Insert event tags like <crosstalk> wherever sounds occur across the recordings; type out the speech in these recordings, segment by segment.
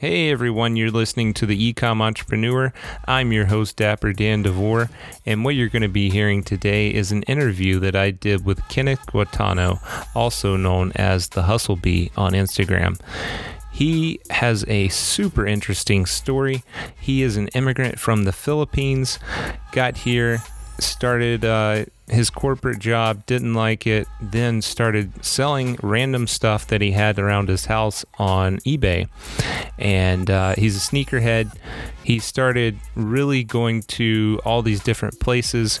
Hey everyone, you're listening to the Ecom Entrepreneur. I'm your host, Dapper Dan DeVore, and what you're going to be hearing today is an interview that I did with Kenneth Gaitano, also known as the Hustle Bee on Instagram. He has a super interesting story. He is an immigrant from the Philippines, got here, started uh, his corporate job, didn't like it, then started selling random stuff that he had around his house on eBay. And uh, he's a sneakerhead. He started really going to all these different places,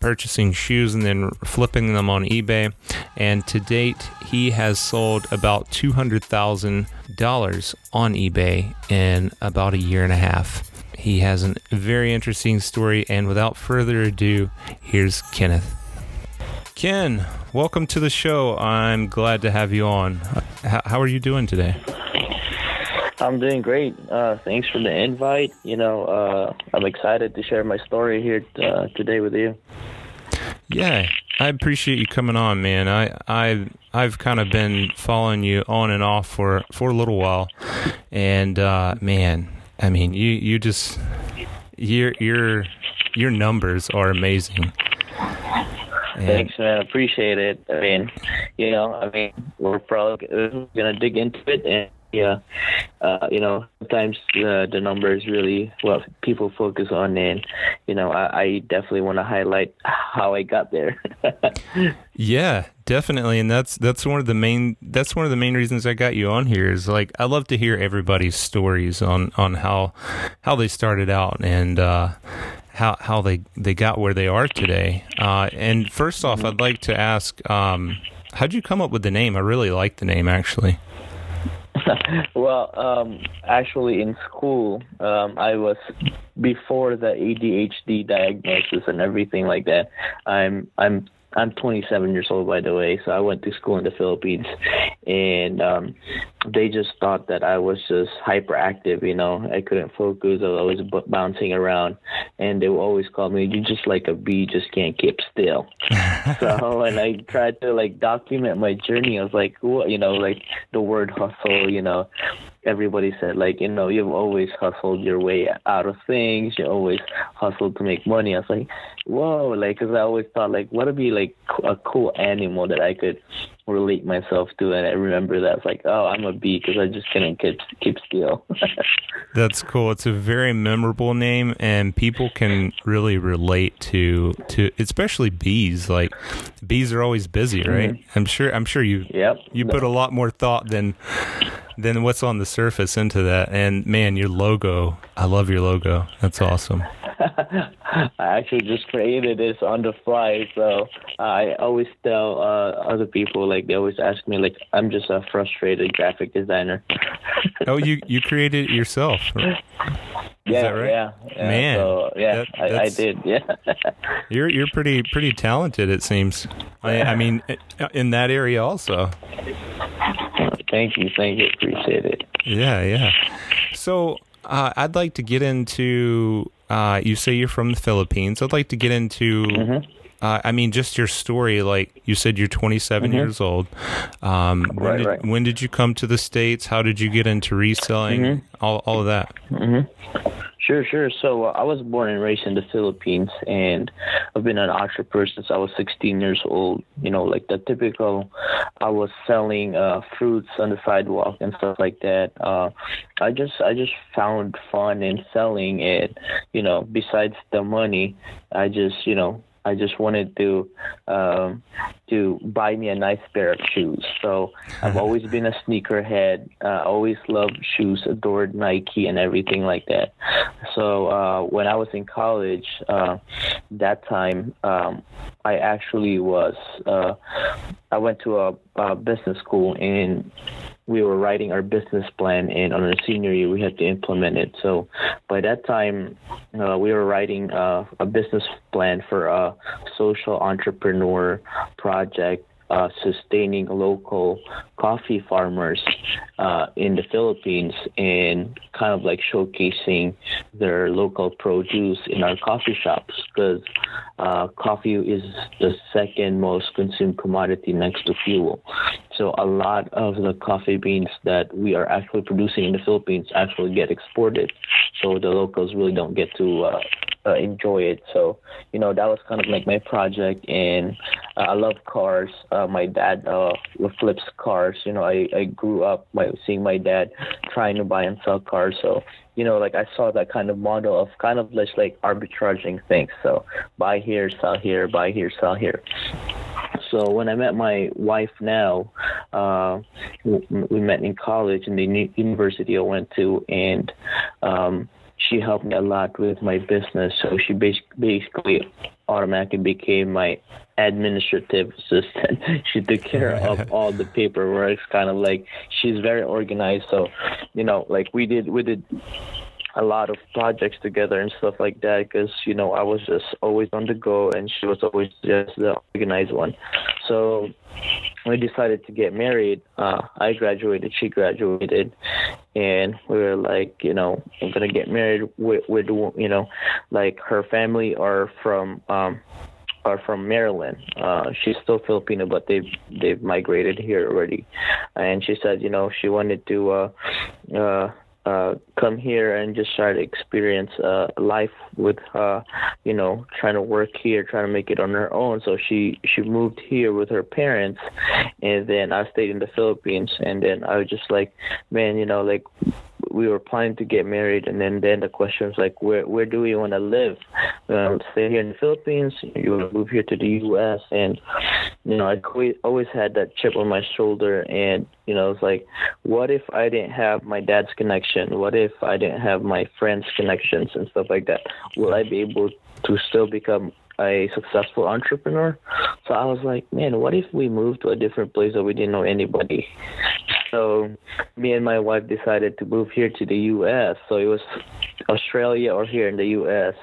purchasing shoes and then flipping them on eBay. And to date, he has sold about $200,000 on eBay in about a year and a half. He has a very interesting story, and without further ado, here's Kenneth. Ken, welcome to the show. I'm glad to have you on. How are you doing today? I'm doing great. Uh, thanks for the invite. You know, uh, I'm excited to share my story here uh, today with you. Yeah, I appreciate you coming on, man. I I I've kind of been following you on and off for for a little while, and uh, man, I mean, you you just your your your numbers are amazing. And Thanks, man. Appreciate it. I mean, you know, I mean, we're probably gonna dig into it and yeah, uh, you know, sometimes uh, the numbers really what people focus on, and you know, I, I definitely want to highlight how I got there. <laughs> yeah, definitely, and that's that's one of the main that's one of the main reasons I got you on here is like I love to hear everybody's stories on on how how they started out and. uh how how they they got where they are today. Uh, and first off, I'd like to ask, um, how'd you come up with the name? I really like the name, actually. <laughs> well, um, actually, in school, um, I was before the ADHD diagnosis and everything like that. I'm I'm I'm 27 years old, by the way. So I went to school in the Philippines, and um, they just thought that I was just hyperactive. You know, I couldn't focus. I was always bouncing around, and they would always call me, "You just like a bee, just can't keep still." <laughs> so, and I tried to like document my journey. I was like, what, you know, like the word hustle. You know, everybody said like, you know, you've always hustled your way out of things. You always hustled to make money. I was like, whoa, like, cause I always thought like, what would be like a cool animal that I could relate myself to, and I remember that it's like, oh, I'm a bee because I just couldn't keep keep still. <laughs> That's cool. It's a very memorable name, and people can really relate to to especially bees. Like bees are always busy, right? Mm-hmm. I'm sure. I'm sure you. Yep. You put a lot more thought than than what's on the surface into that. And man, your logo. I love your logo. That's awesome. <laughs> I actually just created this on the fly, so I always tell uh, other people like they always ask me like I'm just a frustrated graphic designer. <laughs> oh, you you created it yourself? Right? Yeah, right? yeah, yeah, man. So, yeah, that, I, I, did. <laughs> Yeah, you're you're pretty pretty talented. It seems. I, I mean, <laughs> in that area also. Thank you, thank you, appreciate it. Yeah, yeah. So uh, I'd like to get into. Uh, you say you're from the Philippines. I'd like to get into. Mm-hmm. Uh, I mean, just your story. Like you said, you're 27 mm-hmm. years old. Um, when, right, did, right. when did you come to the states? How did you get into reselling? Mm-hmm. All, all of that. Mm-hmm. Sure, sure. So uh, I was born and raised in the Philippines, and I've been an entrepreneur since I was 16 years old. You know, like the typical, I was selling uh, fruits on the sidewalk and stuff like that. Uh, I just, I just found fun in selling it. You know, besides the money, I just, you know, I just wanted to um, to buy me a nice pair of shoes. So I've <laughs> always been a sneakerhead. Uh, always loved shoes, adored Nike and everything like that. So uh, when I was in college, uh, that time um, I actually was. Uh, I went to a, a business school and we were writing our business plan, and on our senior year, we had to implement it. So by that time, uh, we were writing uh, a business plan for a social entrepreneur project uh, sustaining local coffee farmers uh, in the Philippines and kind of like showcasing their local produce in our coffee shops because uh, coffee is the second most consumed commodity next to fuel. So a lot of the coffee beans that we are actually producing in the Philippines actually get exported. So the locals really don't get to uh, uh, enjoy it. So you know that was kind of like my project, and uh, I love cars. Uh, my dad uh, flips cars. You know, I I grew up my, seeing my dad trying to buy and sell cars. So you know, like I saw that kind of model of kind of just like arbitraging things. So buy here, sell here, buy here, sell here. So when I met my wife now, uh, we met in college in the university I went to, and um, she helped me a lot with my business. So she basically automatically became my administrative assistant. <laughs> she took care of <laughs> all the paperwork. Kind of like she's very organized. So, you know, like we did, we did a lot of projects together and stuff like that because you know I was just always on the go and she was always just the organized one. So we decided to get married. Uh, I graduated, she graduated, and we were like, you know, I'm gonna get married with, with you know, like her family are from um, are from Maryland. Uh, she's still Filipino, but they've they've migrated here already. And she said, you know, she wanted to uh, uh, uh, come here and just try to experience uh, life with you know trying to work here trying to make it on her own so she she moved here with her parents and then I stayed in the Philippines and then I was just like man you know like we were planning to get married, and then then the question was like, where where do we want to live? Um, stay here in the Philippines? You want to move here to the U.S. And you know, I always had that chip on my shoulder, and you know, it's like, what if I didn't have my dad's connection? What if I didn't have my friends' connections and stuff like that? Will I be able to still become a successful entrepreneur. So I was like, man, what if we moved to a different place that we didn't know anybody? So me and my wife decided to move here to the U.S. So it was Australia or here in the U.S.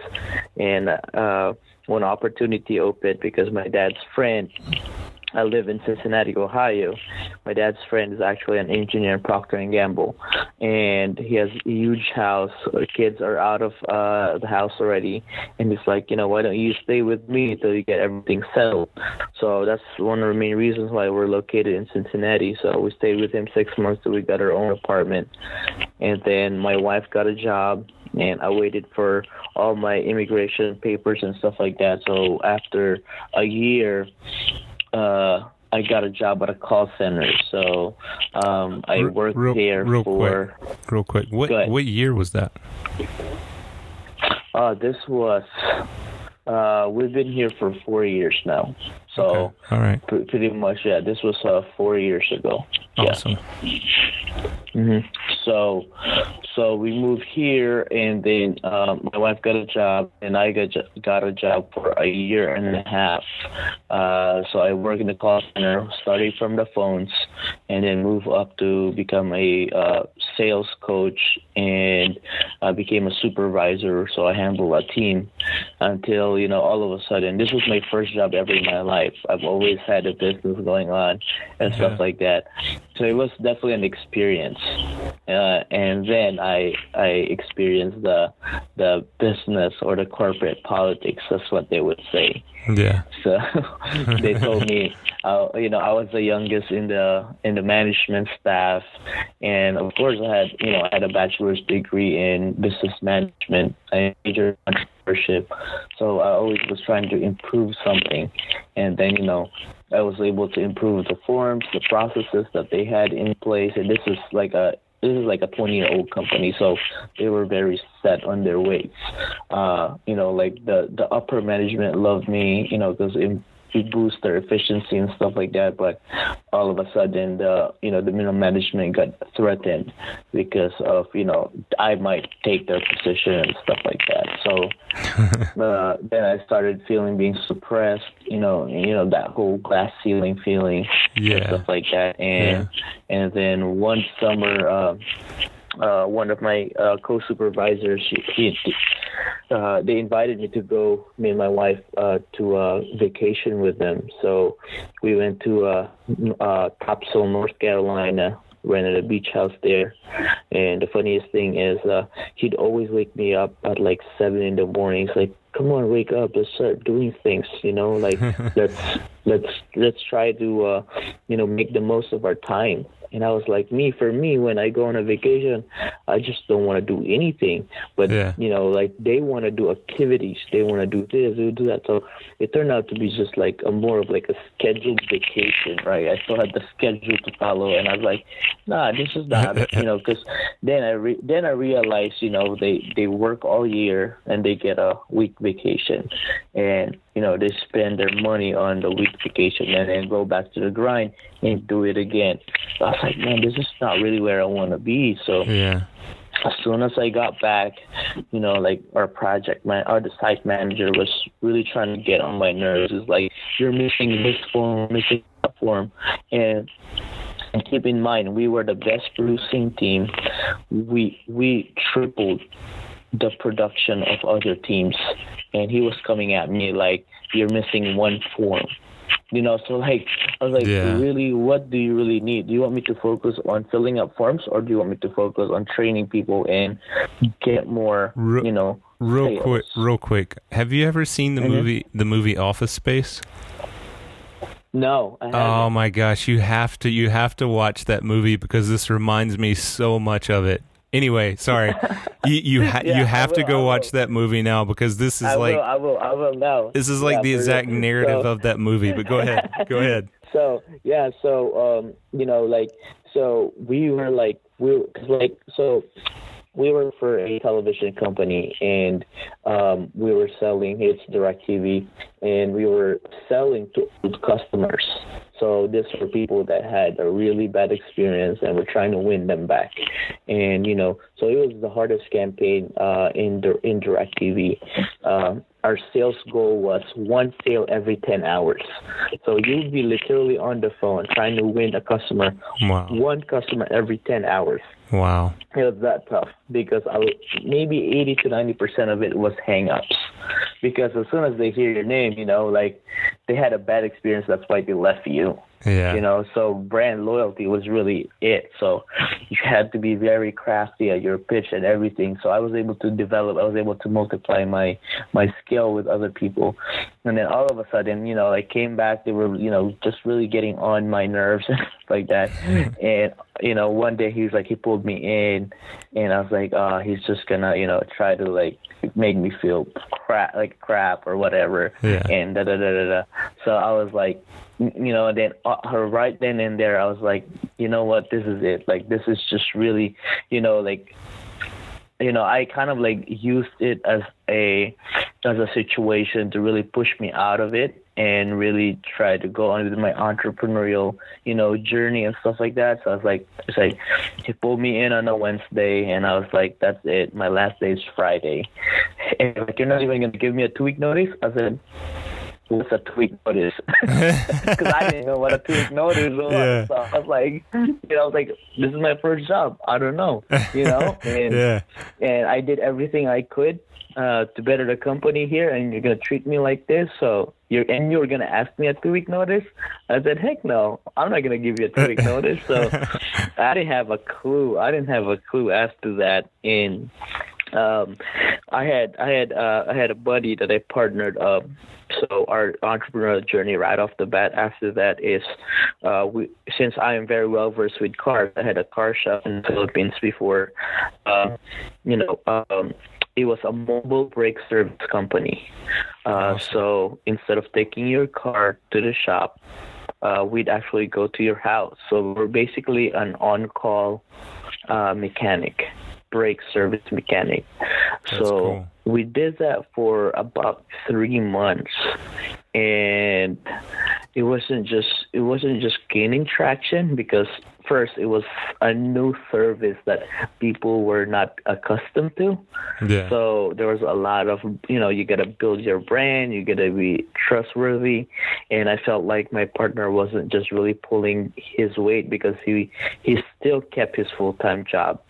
And uh, when opportunity opened because my dad's friend I live in Cincinnati, Ohio. My dad's friend is actually an engineer in Procter and Gamble, and he has a huge house. The kids are out of uh, the house already, and he's like, you know, why don't you stay with me until you get everything settled? So that's one of the main reasons why we're located in Cincinnati. So we stayed with him six months till we got our own apartment, and then my wife got a job and I waited for all my immigration papers and stuff like that. So after a year, uh, I got a job at a call center, so um, I worked real, there real for quick, real quick. What what year was that? Uh, this was uh, we've been here for four years now. So okay. all right, pretty much yeah. This was uh, four years ago. Awesome. Yeah. Mm-hmm. So, so we moved here, and then um, my wife got a job, and I got got a job for a year and a half. Uh, so I work in the call center, starting from the phones, and then move up to become a uh, sales coach, and I became a supervisor. So I handle a team until you know all of a sudden this was my first job ever in my life. I've always had a business going on and yeah. stuff like that. So it was definitely an experience. Uh, and then I I experienced the the business or the corporate politics. That's what they would say. Yeah. So <laughs> they told me, uh, you know, I was the youngest in the in the management staff, and of course I had you know I had a bachelor's degree in business management. I majored in entrepreneurship, so I always was trying to improve something, and then you know I was able to improve the forms, the processes that they had in place, and this is like a this is like a 20 year old company, so they were very set on their ways. Uh, you know, like the the upper management loved me, you know, because boost their efficiency and stuff like that. But all of a sudden, the you know the middle management got threatened because of you know I might take their position and stuff like that. So <laughs> uh, then I started feeling being suppressed. You know, you know that whole glass ceiling feeling yeah. and stuff like that. And yeah. and then one summer. Uh, uh, one of my uh, co-supervisors, she, he, uh, they invited me to go, me and my wife, uh, to a vacation with them. So we went to uh, uh, Topsail, North Carolina, rented a beach house there, And the funniest thing is, uh, he'd always wake me up at like seven in the morning. He's like, "Come on, wake up! Let's start doing things." You know, like <laughs> let's let's let's try to uh, you know make the most of our time. And I was like, me for me, when I go on a vacation, I just don't want to do anything. But Yeah. you know, like they want to do activities, they want to do this, they do that. So it turned out to be just like a more of like a scheduled vacation, right? I still had the schedule to follow, and I was like, nah, this is not, <laughs> you know, because then I re- then I realized, you know, they they work all year and they get a week vacation, and you know they spend their money on the week vacation and then go back to the grind and do it again. I was like, man, this is not really where I want to be. So Yeah. as soon as I got back, you know, like our project man, our site manager was really trying to get on my nerves. It's like you're missing this form, missing that form, and and keep in mind we were the best producing team. We we tripled the production of other teams, and he was coming at me like you're missing one form. You know, so like I was like, Yeah. really, what do you really need? Do you want me to focus on filling up forms, or do you want me to focus on training people and get more, Ru- you know, Real sales? quick, real quick. Have you ever seen the Mhm. movie the movie Office Space? No. Oh my gosh, you have to you have to watch that movie because this reminds me so much of it. Anyway, sorry. <laughs> you you, ha- Yeah, you have to go I watch will. that movie now because this is I like will, I will, I will now. this is like Yeah, the exact real. narrative So- of that movie. But go ahead. <laughs> Go ahead. So yeah, so um, you know, like, so we were like, we were, cause like, so we were for a television company, and um, we were selling it's Directv, and we were selling to customers. So this for people that had a really bad experience, and we're trying to win them back. And you know, so it was the hardest campaign uh, in the in Directv. Um, our sales goal was one sale every 10 hours. So you'd be literally on the phone trying to win a customer, Wow. one customer every 10 hours. Wow. It was that tough because I was, maybe 80 to 90% of it was hang-ups. Because as soon as they hear your name, you know, like they had a bad experience, that's why they left you Yeah. you know so brand loyalty was really it. So <laughs> you had to be very crafty at your pitch and everything. So i was able to develop i was able to multiply my my skill with other people. And then all of a sudden you know i came back they were you know just really getting on my nerves <laughs> and like that. <laughs> And you know one day he was like he pulled me in and i was like oh he's just gonna you know try to like make me feel crap like crap or whatever Yeah. and da da da da da so i was like you know, and then uh, her right then and there, I was like, you know what, this is it. Like, this is just really, you know, like, you know, I kind of like used it as a as a situation to really push me out of it and really try to go on with my entrepreneurial, you know, journey and stuff like that. So I was like, it's like he pulled me in on a Wednesday, and I was like, that's it. My last day is Friday. And like, you're not even gonna give me a two week notice. I said, what's a two week notice? <laughs> <laughs> Because I didn't know what a two week notice was. Yeah. So I was like, you know, I was like, this is my first job. I don't know, you know, <laughs> and yeah. and I did everything I could uh, to better the company here, and you're gonna treat me like this, so you're and you're gonna ask me a two week notice. I said, heck no, I'm not gonna give you a two week <laughs> notice. So I didn't have a clue. I didn't have a clue as to that. In um, I had I had uh, I had a buddy that I partnered up. So our entrepreneurial journey right off the bat after that is uh, we since I am very well versed with cars, I had a car shop in the Philippines before. Uh, you know, um, it was a mobile brake service company. Uh, so instead of taking your car to the shop, uh, we'd actually go to your house. So we're basically an on-call uh, mechanic, brake service mechanic. That's so cool. we did that for about three months, and it wasn't just it wasn't just gaining traction because first it was a new service that people were not accustomed to. Yeah. So there was a lot of, you know, you got to build your brand, you got to be trustworthy, and I felt like my partner wasn't just really pulling his weight because he he still kept his full time job.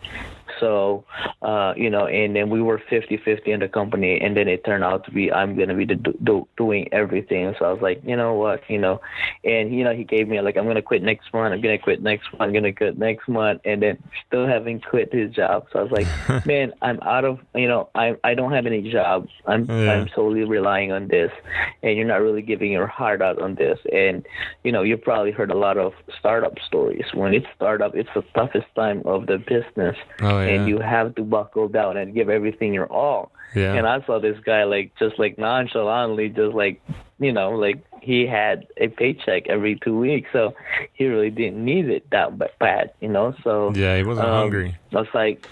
So uh, you know, and then we were 50-50 in the company, and then it turned out to be I'm gonna be the, do, doing everything. So I was like, you know what, you know, and you know he gave me like I'm gonna quit next month, I'm gonna quit next month, I'm gonna quit next month, and then still having quit his job. So I was like, <laughs> man, I'm out of, you know, I I don't have any job. I'm yeah. I'm solely relying on this, and you're not really giving your heart out on this. And you know, you probably heard a lot of startup stories. When it's startup, it's the toughest time of the business, oh, yeah. And you have to buckle down and give everything your all. Yeah. And I saw this guy like just like nonchalantly, just like you know, like he had a paycheck every two weeks, so he really didn't need it that bad, you know. So yeah, he wasn't um, hungry. I was like,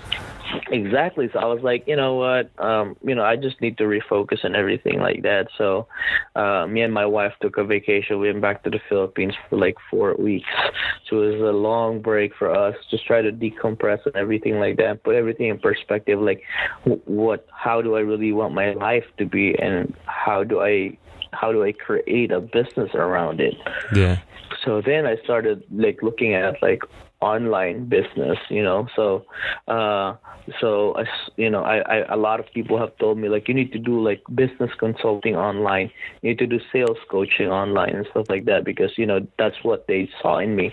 exactly. So I was like, you know what, um, you know, I just need to refocus and everything like that. So uh, me and my wife took a vacation. We went back to the Philippines for like four weeks. So it was a long break for us. Just try to decompress and everything like that. Put everything in perspective. Like, what? How do I really want my life to be, and how do I how do I create a business around it? Yeah. So then I started like looking at like online business, you know. So, uh, so I, you know, I, I, a lot of people have told me like you need to do like business consulting online, you need to do sales coaching online and stuff like that because you know that's what they saw in me.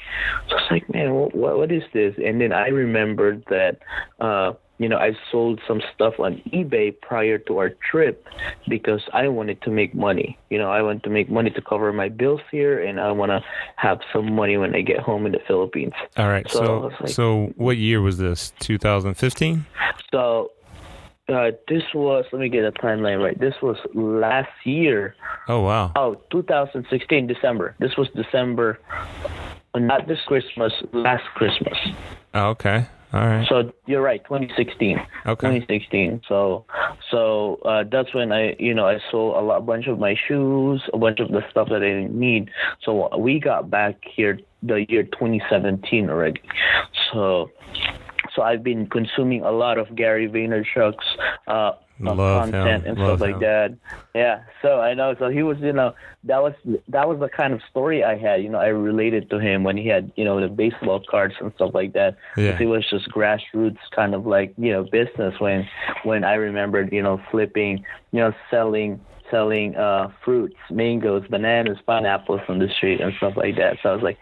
So it's like, man, what, what is this? And then I remembered that. Uh, you know, I sold some stuff on eBay prior to our trip because I wanted to make money. You know, I want to make money to cover my bills here, and I want to have some money when I get home in the Philippines. All right. So, so, like, so what year was this? 2015. So. Uh, this was let me get a timeline right. This was last year. Oh wow. Oh, 2016 December. This was December, not this Christmas, last Christmas. Oh, okay. All right. So you're right, 2016. Okay. 2016. So, so uh, that's when I, you know, I sold a lot, a bunch of my shoes, a bunch of the stuff that I didn't need. So we got back here the year 2017 already. So, so I've been consuming a lot of Gary Vaynerchuk's uh, Love content him. and Love stuff him. like that. Yeah, so I know. So he was, you know, that was that was the kind of story I had. You know, I related to him when he had, you know, the baseball cards and stuff like that. Yeah. It was just grassroots kind of like, you know, business. When when I remembered, you know, flipping, you know, selling selling uh, fruits, mangoes, bananas, pineapples on the street and stuff like that. So I was like,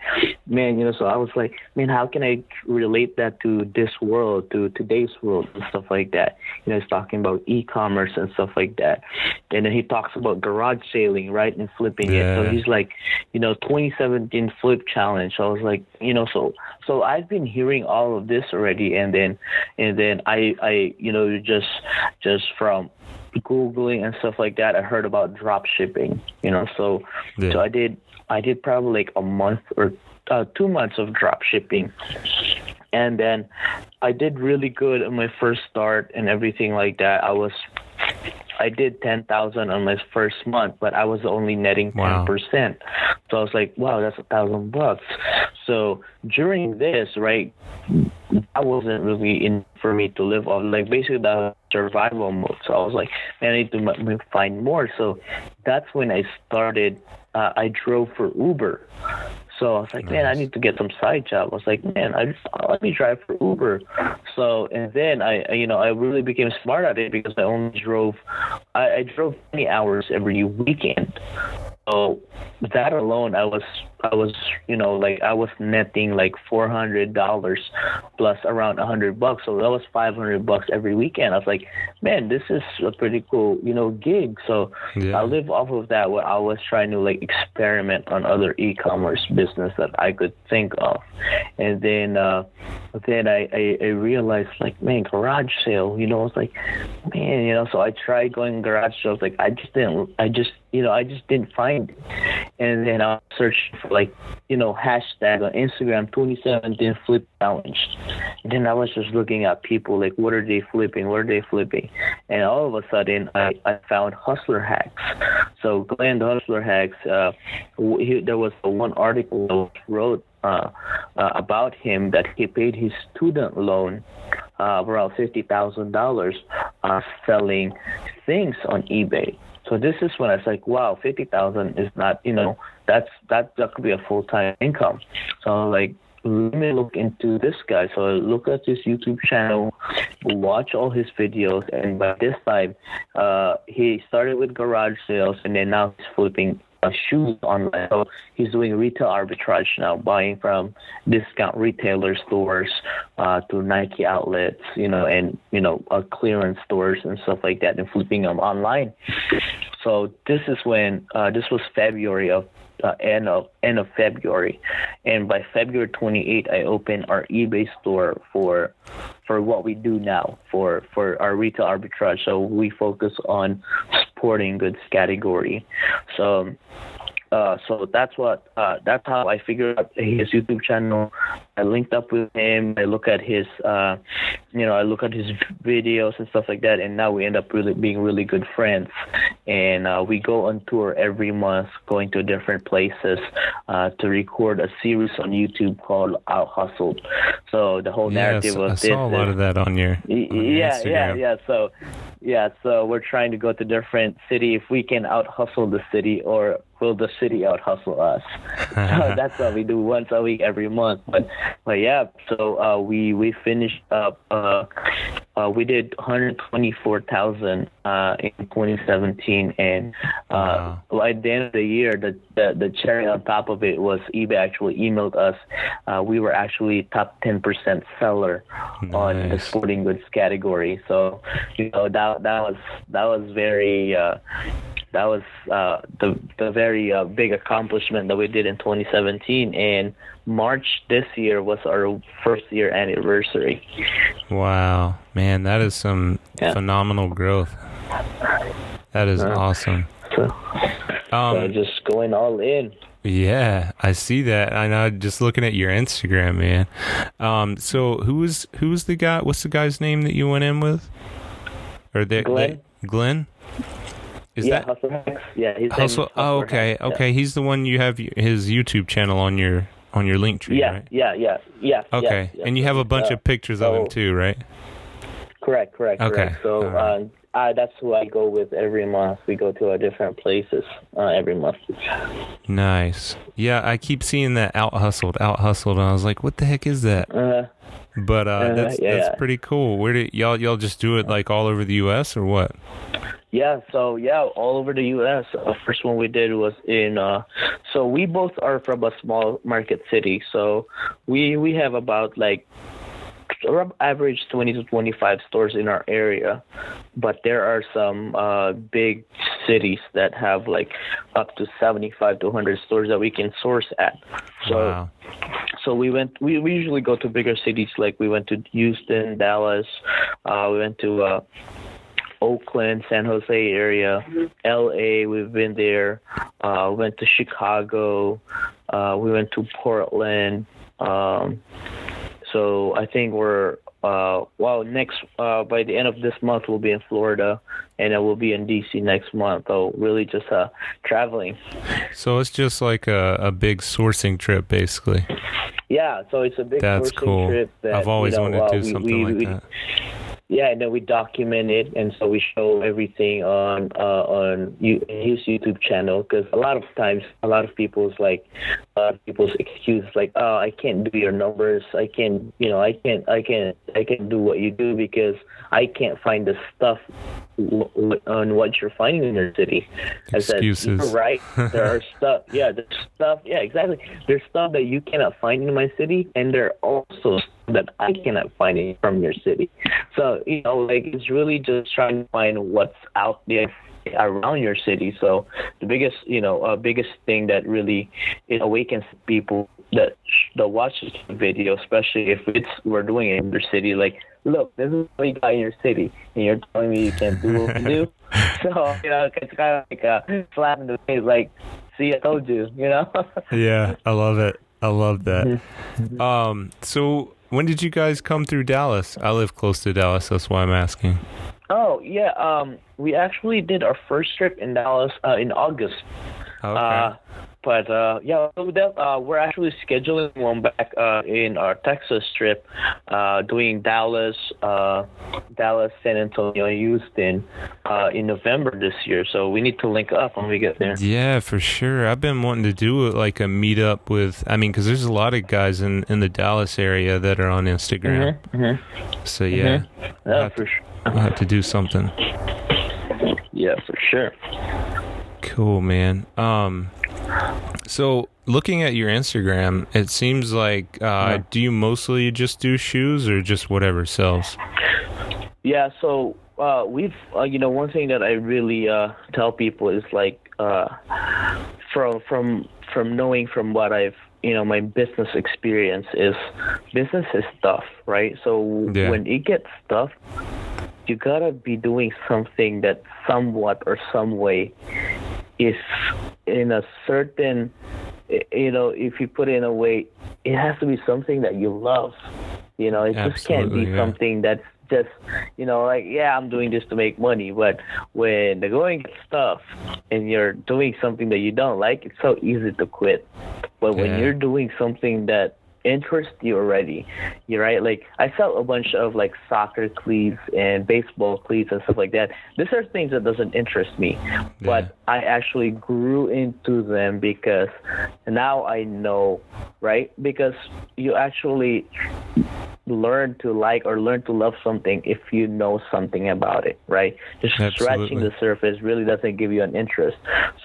man, you know, so I was like, man, how can I relate that to this world, to today's world and stuff like that? You know, he's talking about e-commerce and stuff like that. And then he talks about garage sailing, right, and flipping yeah. it. So he's like, you know, 2017 flip challenge. So I was like, you know, so so I've been hearing all of this already, and then and then I I you know just just from googling and stuff like that, I heard about drop shipping. You know, so yeah. so I did I did probably like a month or uh, two months of drop shipping, and then I did really good on my first start and everything like that. I was I did ten thousand on my first month, but I was only netting ten wow. percent. So I was like, wow, that's a thousand bucks. So during this, right, that wasn't really in for me to live off. Like basically the survival mode. So I was like, man, I need to find more. So that's when I started. Uh, I drove for Uber. So I was like, nice. man, I need to get some side job. I was like, man, I just let me drive for Uber. So and then I, you know, I really became smart at it because I only drove, I, I drove 20 hours every weekend. So that alone, I was I was you know like I was netting like four hundred dollars plus around a hundred bucks. So that was five hundred bucks every weekend. I was like, man, this is a pretty cool you know gig. So yeah. I live off of that. Where I was trying to like experiment on other e-commerce business that I could think of, and then uh, then I, I I realized like man garage sale. You know I was like man you know so I tried going garage sales. Like I just didn't I just you know I just didn't find it and then I searched for like, you know, hashtag on Instagram twenty seven 2017 flip challenge. Then I was just looking at people like, what are they flipping? What are they flipping? And all of a sudden, I, I found Hustle Hacks. So Glenn Hustle Hacks, uh, he, there was one article that wrote uh, uh, about him that he paid his student loan uh, around fifty thousand dollars uh, selling things on eBay. So this is when I was like, wow, fifty thousand is not, you know, that's that that could be a full time income. So like let me look into this guy. So I look at his YouTube channel, watch all his videos, and by this time, uh, he started with garage sales, and then now he's flipping uh, shoes online. So he's doing retail arbitrage now, buying from discount retailer stores uh, to Nike outlets, you know, and you know, uh, clearance stores and stuff like that, and flipping them online. So this is when uh, this was February of uh, end of end of February, and by February 28, I opened our eBay store for for what we do now for for our retail arbitrage. So we focus on sporting goods category. So uh, so that's what uh, that's how I figured out his YouTube channel. I linked up with him. I look at his, uh, you know, I look at his videos and stuff like that, and now we end up really being really good friends. And uh, we go on tour every month, going to different places uh, to record a series on YouTube called Out Hustled. So the whole narrative yeah, of I this. saw a lot of that on your, on your yeah, yeah, yeah. So, yeah, so we're trying to go to different city if we can out hustle the city, or will the city out hustle us? <laughs> so that's what we do once a week, every month. But, but yeah, so uh, we we finished up. Uh, uh, we did 124,000 uh, in 2017, and uh, Wow. at the end of the year, the, the the cherry on top of it was eBay actually emailed us. Uh, we were actually top 10% seller on the sporting goods category. So, you know, that that was that was very uh, that was uh, the the very uh, big accomplishment that we did in 2017. And March this year was our first year anniversary. Wow, man, that is some Yeah. phenomenal growth. That is Yeah. awesome. So, so Um, just going all in. yeah, I see that. I know. Just looking at your Instagram, man. Um, so who's who's the guy? What's the guy's name that you went in with? Or that Glenn. that- Glenn. Is yeah, that Hustle Hacks. Yeah, is Hustle? Oh, okay, Hacks, yeah. okay. He's the one you have his YouTube channel on your on your link tree, Yeah, right? yeah, yeah, yeah. Okay, yeah, and you have a bunch Uh, of pictures of him too, right? Correct, correct, Okay, correct. So right. uh, I, that's who I go with every month. We go to uh, different places uh, every month. Nice. Yeah, I keep seeing that out hustled, out hustled, and I was like, what the heck is that? Uh, But uh, Uh, that's that's pretty cool. Where did y'all y'all just do it like all over the U.S. or what? Yeah, so yeah, all over the U.S. Uh, first one we did was in. Uh, so we both are from a small market city. So we we have about like average 20 to 25 stores in our area but there are some uh, big cities that have like up to 75 to 100 stores that we can source at so wow. so we went we, we usually go to bigger cities like we went to houston dallas uh, we went to uh, Oakland, San Jose area, LA, we've been there. Uh, went to Chicago. Uh, we went to Portland. Um, so I think we're uh, well next uh, by the end of this month we'll be in Florida, and then we'll be in DC next month. So really just uh, traveling. So it's just like a, a big sourcing trip, basically. Yeah, so it's a big That's sourcing cool. trip. That, I've always you know, wanted to do we- something we- like we- that. Yeah, and then we document it, and so we show everything on uh, on you, his YouTube channel. Because a lot of times, a lot of people's like, a lot of people's excuse like, oh, I can't do your numbers. I can't, you know, I can't, I can't, I can't do what you do because I can't find the stuff w- w- on what you're finding in your city. I said, Excuses. You're right. There are <laughs> stuff. Yeah, there's stuff. Yeah, exactly. There's stuff that you cannot find in my city, and there are also stuff that I cannot find it from your city. So you know, like it's really just trying to find what's out there around your city. So the biggest, you know, uh, biggest thing that really it awakens people that that watch this video, especially if it's we're doing it in your city. Like, look, this is what you got in your city, and you're telling me you can't do what we do. <laughs> So you know, it's kind of like a slap in the face. Like, see, I told you. You know. Yeah, I love it. I love that. Mm-hmm. Um, so when did you guys come through Dallas? I live close to Dallas, that's why I'm asking. Oh yeah, um, we actually did our first trip in Dallas uh, in August. Okay. Uh, but uh, yeah, uh, we're actually scheduling one back uh, in our Texas trip, uh, doing Dallas, uh, Dallas, San Antonio, Houston uh, in November this year. So we need to link up when we get there. Yeah, for sure. I've been wanting to do like a meetup with. I mean, because there's a lot of guys in in the Dallas area that are on Instagram. Mm-hmm, mm-hmm. So yeah, mm-hmm. yeah, for sure. I'll have to do something. Yeah, for sure. Cool, man. Um, so looking at your Instagram, it seems like uh, yeah. do you mostly just do shoes or just whatever sells? Yeah, so uh, we've uh, you know one thing that I really uh, tell people is like uh, from from from knowing from what I've you know my business experience is business is tough, right? So yeah. when it gets tough, you gotta be doing something that somewhat or some way is in a certain you know if you put it in a way it has to be something that you love you know it Absolutely, just can't be yeah. something that's just you know like yeah i'm doing this to make money but when the going gets tough and you're doing something that you don't like it's so easy to quit but yeah. when you're doing something that interest you already. You're right. Like I sell a bunch of like soccer cleats and baseball cleats and stuff like that. These are things that doesn't interest me, yeah. but I actually grew into them because now I know, right? Because you actually learn to like or learn to love something if you know something about it, right? Just Absolutely. scratching the surface really doesn't give you an interest.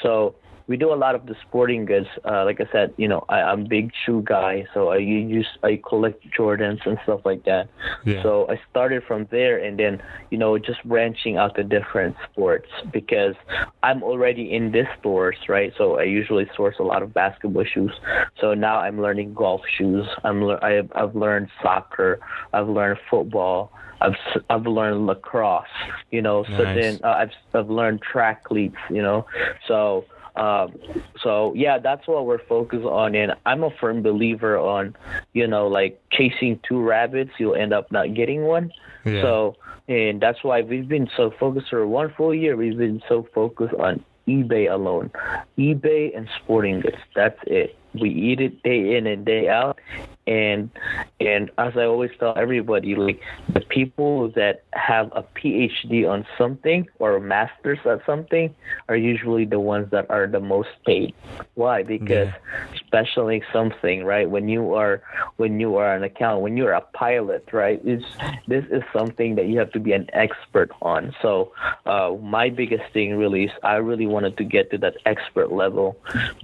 So we do a lot of the sporting goods. Uh, like I said, you know, I, I'm a big shoe guy, so I use I collect Jordans and stuff like that. Yeah. So I started from there, and then you know, just branching out to different sports because I'm already in these stores, right? So I usually source a lot of basketball shoes. So now I'm learning golf shoes. I'm I've, I've learned soccer. I've learned football. I've I've learned lacrosse, you know. So nice. then uh, I've I've learned track cleats, you know. So um, so yeah, that's what we're focused on, and I'm a firm believer on, you know, like chasing two rabbits, you'll end up not getting one. Yeah. So, and that's why we've been so focused for one full year. We've been so focused on eBay alone, eBay and sporting goods. That's it. We eat it day in and day out, and and as I always tell everybody, like the people that have a PhD on something or a master's at something are usually the ones that are the most paid. Why? Because yeah. specializing something, right? When you are when you are an account, when you're a pilot, right? It's this is something that you have to be an expert on. So uh, my biggest thing really is I really wanted to get to that expert level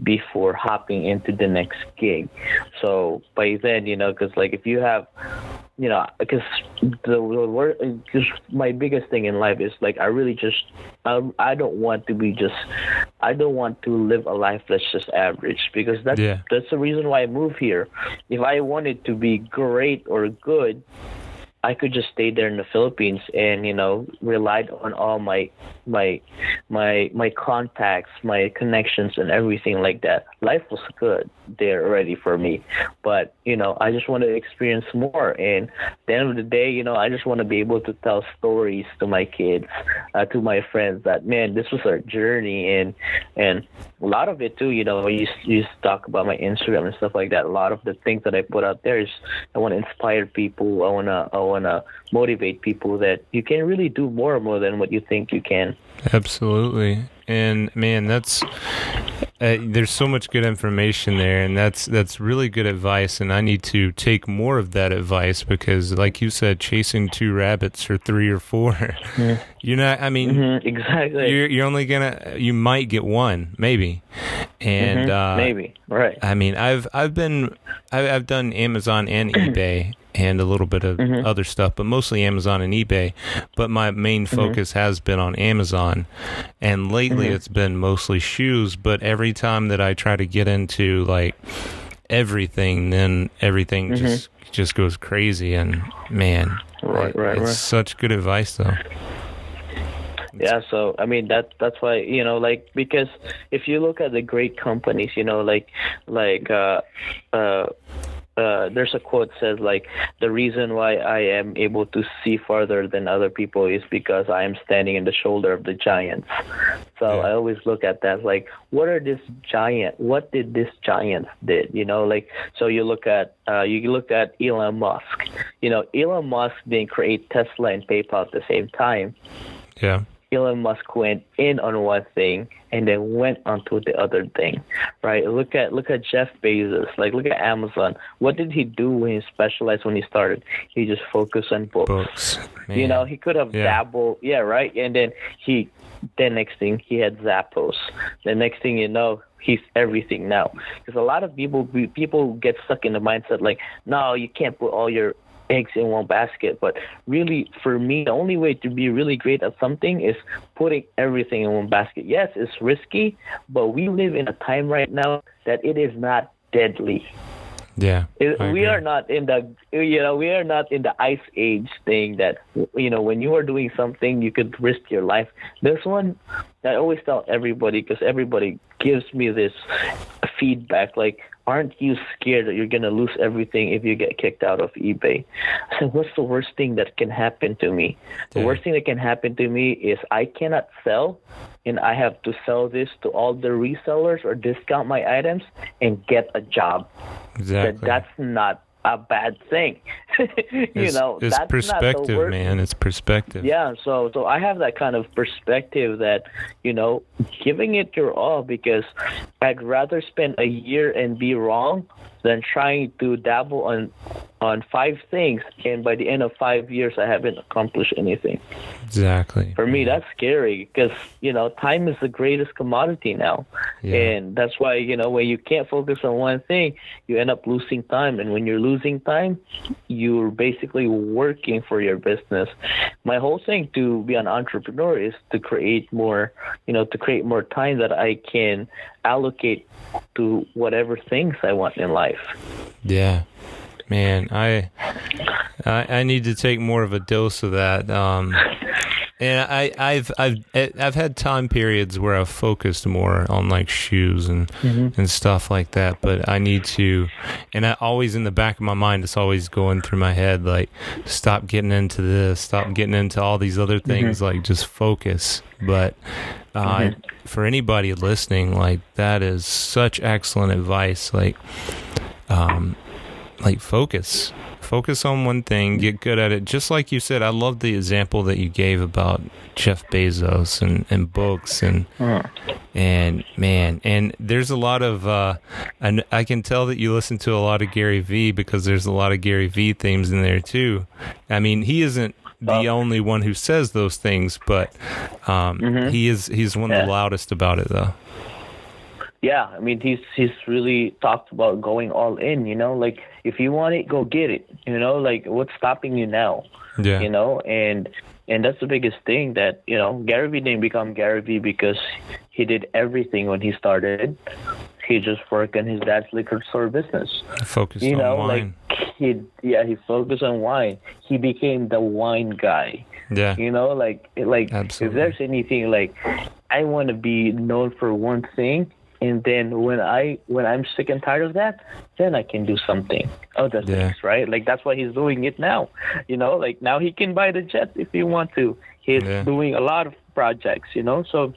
before hopping into the next gig. So by then you know, because like if you have, you know, because the work, just my biggest thing in life is like I really just, I, I don't want to be just, I don't want to live a life that's just average because that's yeah. that's the reason why I moved here. If I wanted to be great or good, I could just stay there in the Philippines and you know relied on all my my my my contacts, my connections, and everything like that. Life was good there already for me, but you know I just want to experience more. And at the end of the day, you know I just want to be able to tell stories to my kids, uh, to my friends that man, this was our journey, and and a lot of it too. You know, you you talk about my Instagram and stuff like that. A lot of the things that I put out there is I want to inspire people. I wanna I want to motivate people that you can really do more and more than what you think you can. Absolutely. And man, that's uh, there's so much good information there, and that's that's really good advice. And I need to take more of that advice because, like you said, chasing two rabbits or three or four, yeah. <laughs> you're not. I mean, mm-hmm, exactly. You're you're only gonna you might get one, maybe, and mm-hmm, uh, maybe right. I mean, I've I've been I've, I've done Amazon and <clears throat> eBay, and a little bit of mm-hmm. other stuff, but mostly Amazon and eBay. But my main mm-hmm. focus mm-hmm. has been on Amazon, and lately mm-hmm. it's been mostly shoes. But every time that I try to get into like everything, then everything mm-hmm. just just goes crazy. And man, right, right, it's right. such good advice though yeah so i mean that that's why you know like because if you look at the great companies you know like like uh uh uh, there's a quote says like the reason why I am able to see farther than other people is because I am standing in the shoulder of the giants. So Yeah. I always look at that like what are this giant? What did this giant did? You know, like so you look at uh, you look at Elon Musk. You know, Elon Musk didn't create Tesla and PayPal at the same time. Yeah. Elon Musk went in on one thing and then went onto the other thing, right? Look at look at Jeff Bezos. Like look at Amazon. What did he do when he specialized when he started? He just focused on books. Books. You know, he could have Yeah. dabbled. Yeah, right. And then he, then next thing he had Zappos. The next thing you know, he's everything now. Because a lot of people people get stuck in the mindset like, no, you can't put all your eggs in one basket. But really, for me, the only way to be really great at something is putting everything in one basket. Yes, it's risky, but we live in a time right now that it is not deadly. Yeah. It, we are not in the you know we are not in the ice age thing that you know when you are doing something you could risk your life. There's one I always tell everybody because everybody gives me this feedback like aren't you scared that you're going to lose everything if you get kicked out of eBay? I said what's the worst thing that can happen to me? The worst thing that can happen to me is I cannot sell and I have to sell this to all the resellers or discount my items and get a job Exactly. that that's not a bad thing. <laughs> you it's, know, it's that's not the perspective, man. It's perspective. Yeah, so so I have that kind of perspective that you know, giving it your all because I'd rather spend a year and be wrong than trying to dabble on on five things and by the end of five years I haven't accomplished anything. Exactly. For me, that's scary because you know time is the greatest commodity now, Yeah. and that's why you know when you can't focus on one thing, you end up losing time, and when you're losing time, you're basically working for your business. My whole thing to be an entrepreneur is to create more, you know, to create more time that I can allocate to whatever things I want in life. Yeah, man, I, I I need to take more of a dose of that. Um, and I I've I've I've had time periods where I've focused more on like shoes and and stuff like that. But I need to, and I always in the back of my mind, it's always going through my head like, stop getting into this, stop getting into all these other things. Like just focus. But uh, for anybody listening, like that is such excellent advice. Like um, like focus. Focus on one thing. Get good at it. Just like you said i love the example that you gave about jeff bezos and, and books and and man and there's a lot of uh and i can tell that you listen to a lot of gary vee because there's a lot of gary vee themes in there too. I mean he isn't the only one who says those things but um he is he's one of the loudest about it though. Yeah, I mean he's he's really talked about going all in, you know, like if you want it, go get it. You know, like what's stopping you now? yeah You know, and and that's the biggest thing that, you know, Gary Vee didn't become Gary Vee because he did everything when he started. He just worked in his dad's liquor store business. focus You on know, wine like he yeah, he focused on wine. He became the wine guy. yeah You know, like like Absolutely. if there's anything like I want to be known for one thing, and then when I when I'm sick and tired of that, then I can do something other Yeah. things, right? Like that's why he's doing it now. You know, like now he can buy the jet if he want to. He's Yeah. doing a lot of projects, you know. So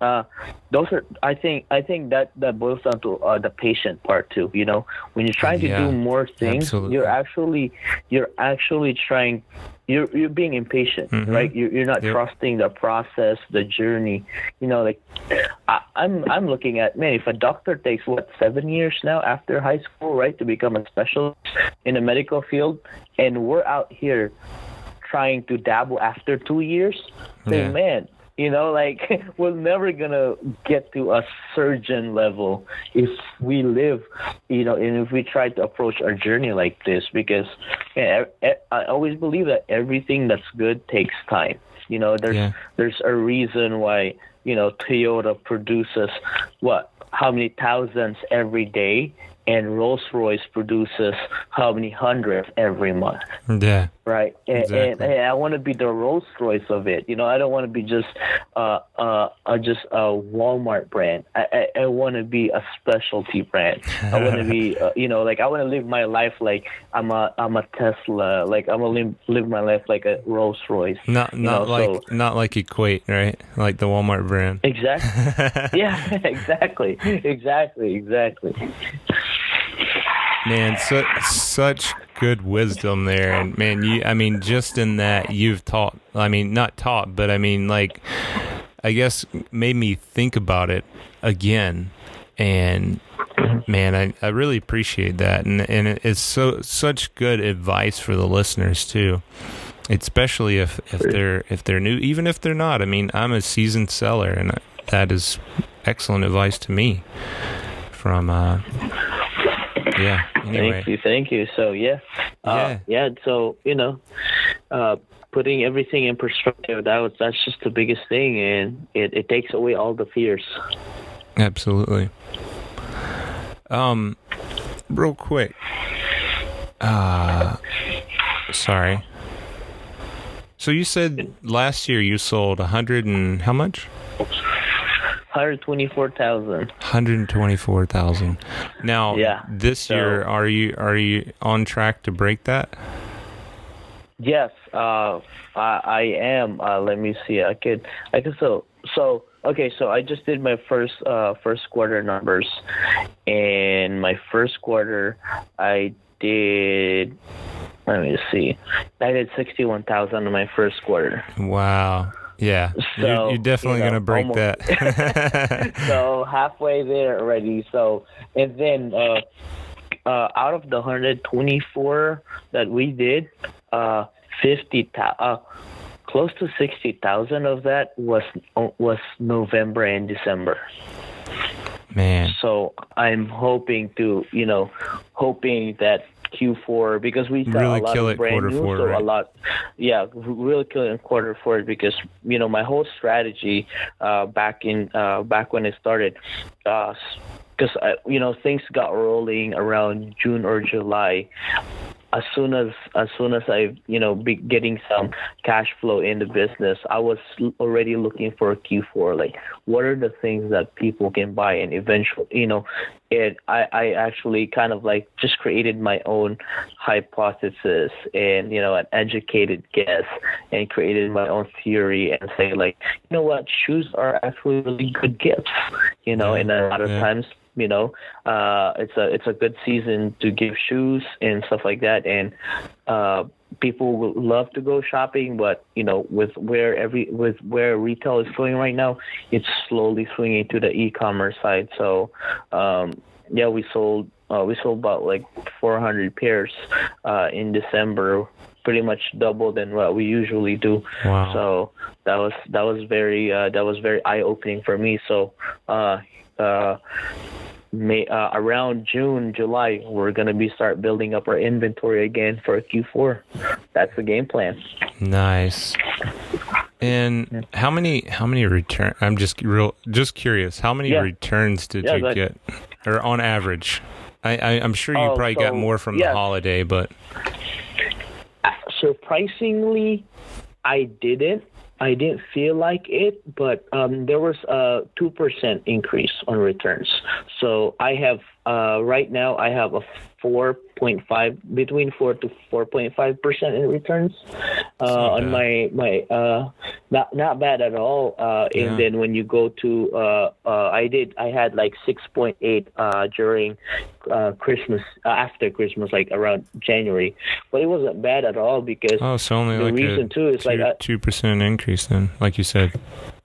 uh, those are I think I think that that boils down to uh, the patient part too. You know, when you're trying to Yeah, do more things, absolutely. you're actually you're actually trying you're you're being impatient, Mhm. right? You're you're not Yep. trusting the process, the journey. You know, like I, I'm I'm looking at man, if a doctor takes what seven years now after high school, right, to become a specialist in the medical field, and we're out here trying to dabble after two years, then Yeah. man, you know, like <laughs> we're never gonna get to a surgeon level if we live, you know, and if we try to approach our journey like this, because e- I always believe that everything that's good takes time. You know, there's Yeah. there's a reason why you know Toyota produces what how many thousands every day, and Rolls Royce produces how many hundreds every month yeah right? And, Exactly. and, and I want to be the Rolls Royce of it. You know, I don't want to be just uh, uh, uh, just a Walmart brand. I, I, I want to be a specialty brand. I want to be, <laughs> uh, you know, like I want to live my life like I'm a I'm a Tesla. Like I'm gonna live, live my life like a Rolls Royce. Not not know, like so- not like Equate, right? Like the Walmart brand. Exactly. <laughs> yeah, <laughs> exactly, exactly, exactly. Man, su- such good wisdom there, and man, you. I mean, just in that you've taught. I mean, not taught, but I mean, like, I guess made me think about it again, and man, I, I really appreciate that, and and it's so such good advice for the listeners too, especially if if they're if they're new, even if they're not. I mean, I'm a seasoned seller, and that is excellent advice to me from. uh yeah. Anyway. Thank you, thank you. So yeah, Yeah. uh, yeah. So you know, uh, putting everything in perspective, that was that's just the biggest thing, and it, it takes away all the fears. Absolutely. Um, real quick. Uh, sorry. So you said last year you sold a hundred and how much? Hundred twenty-four thousand. Hundred twenty-four thousand. Now, Yeah, this so- year are you are you on track to break that? Yes, uh, I, I am. Uh, let me see. I could. I could. So so. Okay, so I just did my first uh, first quarter numbers, and my first quarter I did. Let me see. I did sixty-one thousand in my first quarter. Wow. Yeah, So, you're, you're definitely you know, gonna break almost- that. <laughs> so halfway there already. So and then uh, uh, out of the 124 that we did, uh, 50 thou- uh, close to 60,000 of that was was November and December. Man, So I'm hoping to, you know, hoping that Q4 because we saw Really a lot kill of it brand quarter new, four, so right? a lot, yeah, really kill it in quarter four because you know my whole strategy uh, back in uh, back when it started, because uh, you know things got rolling around June or July. As soon as as soon as I you know be getting some cash flow in the business, I was already looking for a Q4. Like, what are the things that people can buy and eventually, you know, it I, I actually kind of like just created my own hypothesis and you know an educated guess and created my own theory and say like you know what shoes are actually really good gifts you know and a lot of Yeah. times you know uh it's a it's a good season to give shoes and stuff like that. And uh people will love to go shopping but you know with where every with where retail is going right now it's slowly swinging to the e-commerce side. So um yeah we sold uh, we sold about like 400 pairs uh in december pretty much double than what we usually do. Wow. so that was that was very uh that was very eye opening for me. So uh uh May, uh, around June, July, we're gonna be start building up our inventory again for Q4. That's the game plan. Nice. And how many how many return? I'm just real just curious. How many Yeah. returns did Yeah, you get, or on average? I, I I'm sure you Oh, probably got more from yeah. the holiday, but Surprisingly, I didn't. I didn't feel like it, but um, there was a two percent increase on returns. So I have uh, right now I have a four point five between four to four point five percent in returns uh, on my my uh, not not bad at all. Uh, Yeah. And then when you go to uh, uh, I did I had like six point eight uh, during uh, Christmas uh, after Christmas like around January, but it wasn't bad at all because oh, so only the like reason too is like uh, two percent increase then, like you said.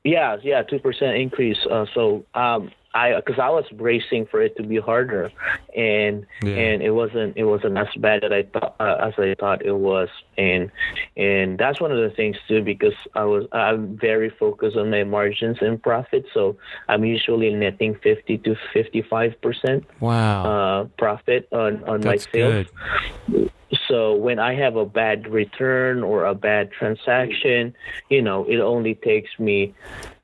yeah, yeah, two percent increase. Uh, so um, I because I was bracing for it to be harder, and Yeah. and it wasn't it wasn't as bad as I thought uh, as I thought it was, and and that's one of the things too because I was I'm very focused on my margins and profit, so I'm usually netting fifty to fifty five percent Wow, uh profit on on that's my sales. good. So when I have a bad return or a bad transaction, you know, it only takes me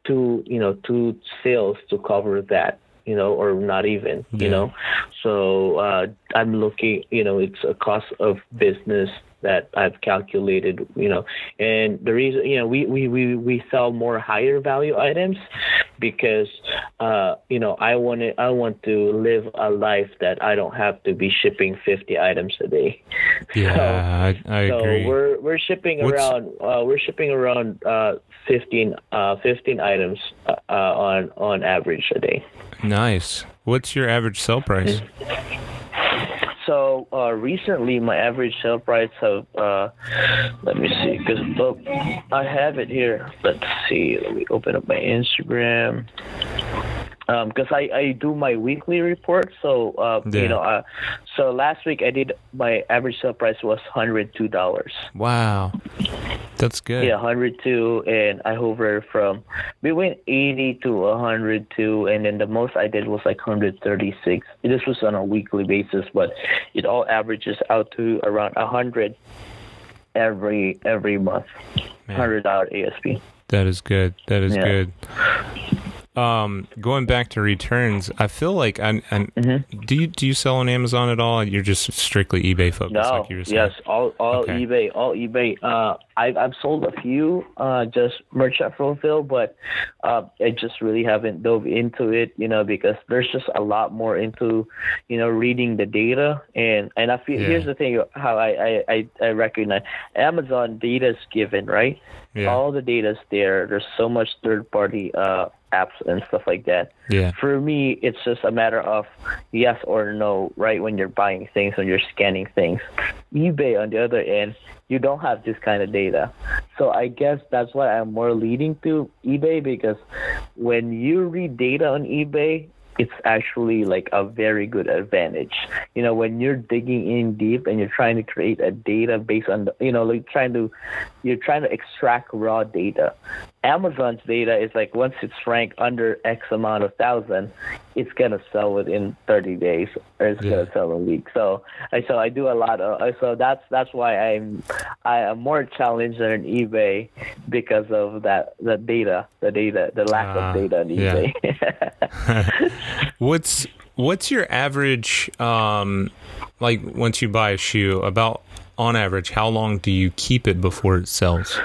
two, you know, two sales to cover that, you know, or not even, Yeah. you know. So uh, I'm looking, you know, it's a cost of business that I've calculated, you know, and the reason, you know, we, we, we, we sell more higher value items because, uh, you know, I want to, I want to live a life that I don't have to be shipping 50 items a day. Yeah, so, I, I so agree. we're, we're shipping What's... around, uh, we're shipping around, uh, 15, uh, 15 items, uh, on, on average a day. Nice. What's your average sell price? So uh, recently, my average sale price of uh, let me see, because I have it here. Let's see. Let me open up my Instagram because um, I, I do my weekly report. So uh, yeah. you know, uh, so last week I did my average sale price was hundred two dollars. Wow, that's good. Yeah, hundred two, and I hover from between eighty to hundred two, and then the most I did was like hundred thirty six. This was on a weekly basis, but it all averages out to around a hundred every every month. Hundred dollar ASP. That is good. That is yeah. good. Um, going back to returns, I feel like I'm. I'm mm-hmm. Do you do you sell on Amazon at all? You're just strictly eBay focused. No, like yes, all all okay. eBay, all eBay. Uh, I've I've sold a few, uh, just merchant fulfill, but uh, I just really haven't dove into it, you know, because there's just a lot more into, you know, reading the data and and I feel yeah. here's the thing how I I I recognize Amazon data is given right. Yeah. All the data's there. There's so much third party uh apps and stuff like that. Yeah. For me, it's just a matter of yes or no, right? When you're buying things, when you're scanning things. eBay, on the other end, you don't have this kind of data. So I guess that's why I'm more leading to eBay because when you read data on eBay, it's actually like a very good advantage. You know, when you're digging in deep and you're trying to create a data based on the, you know, like trying to, you're trying to extract raw data. Amazon's data is like once it's ranked under X amount of thousand, it's gonna sell within 30 days or it's yeah. gonna sell in a week. So I so I do a lot of so that's that's why I'm I am more challenged than eBay because of that the data the data the lack uh, of ah, data on eBay. Yeah. <laughs> <laughs> what's what's your average um like once you buy a shoe about on average how long do you keep it before it sells?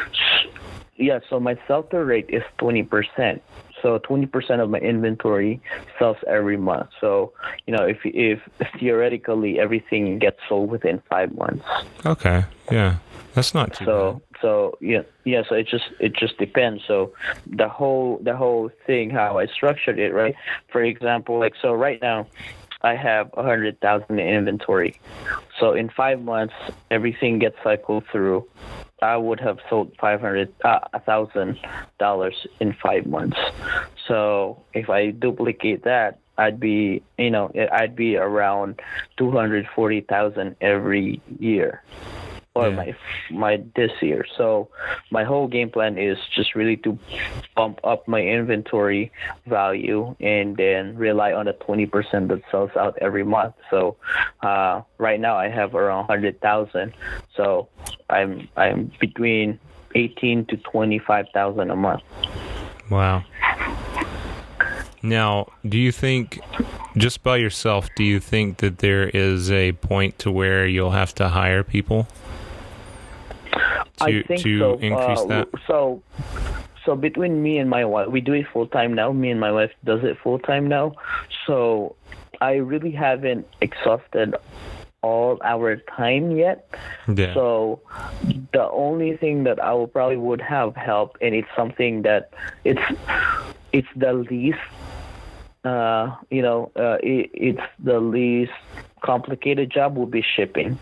Yeah, so my sell-through rate is 20%. So 20% of my inventory sells every month. So, you know, if if theoretically everything gets sold within 5 months. Okay. Yeah. That's not too so, bad. So, yeah, yeah, so it just it just depends. So, the whole the whole thing how I structured it, right? For example, like so right now I have a hundred thousand in inventory. So in five months, everything gets cycled through. I would have sold five hundred uh, a thousand dollars in five months. So if I duplicate that, I'd be you know I'd be around two hundred forty thousand every year or yeah. my my this year. So my whole game plan is just really to bump up my inventory value and then rely on the 20% that sells out every month. So uh, right now I have around 100,000. So I'm I'm between 18 to 25,000 a month. Wow. Now, do you think just by yourself, do you think that there is a point to where you'll have to hire people? To, I think to so. increase uh, that? So, so between me and my wife, we do it full time now. Me and my wife does it full time now. So I really haven't exhausted all our time yet. Yeah. So the only thing that I will probably would have help, and it's something that it's it's the least. Uh, you know, uh, it, it's the least complicated job will be shipping.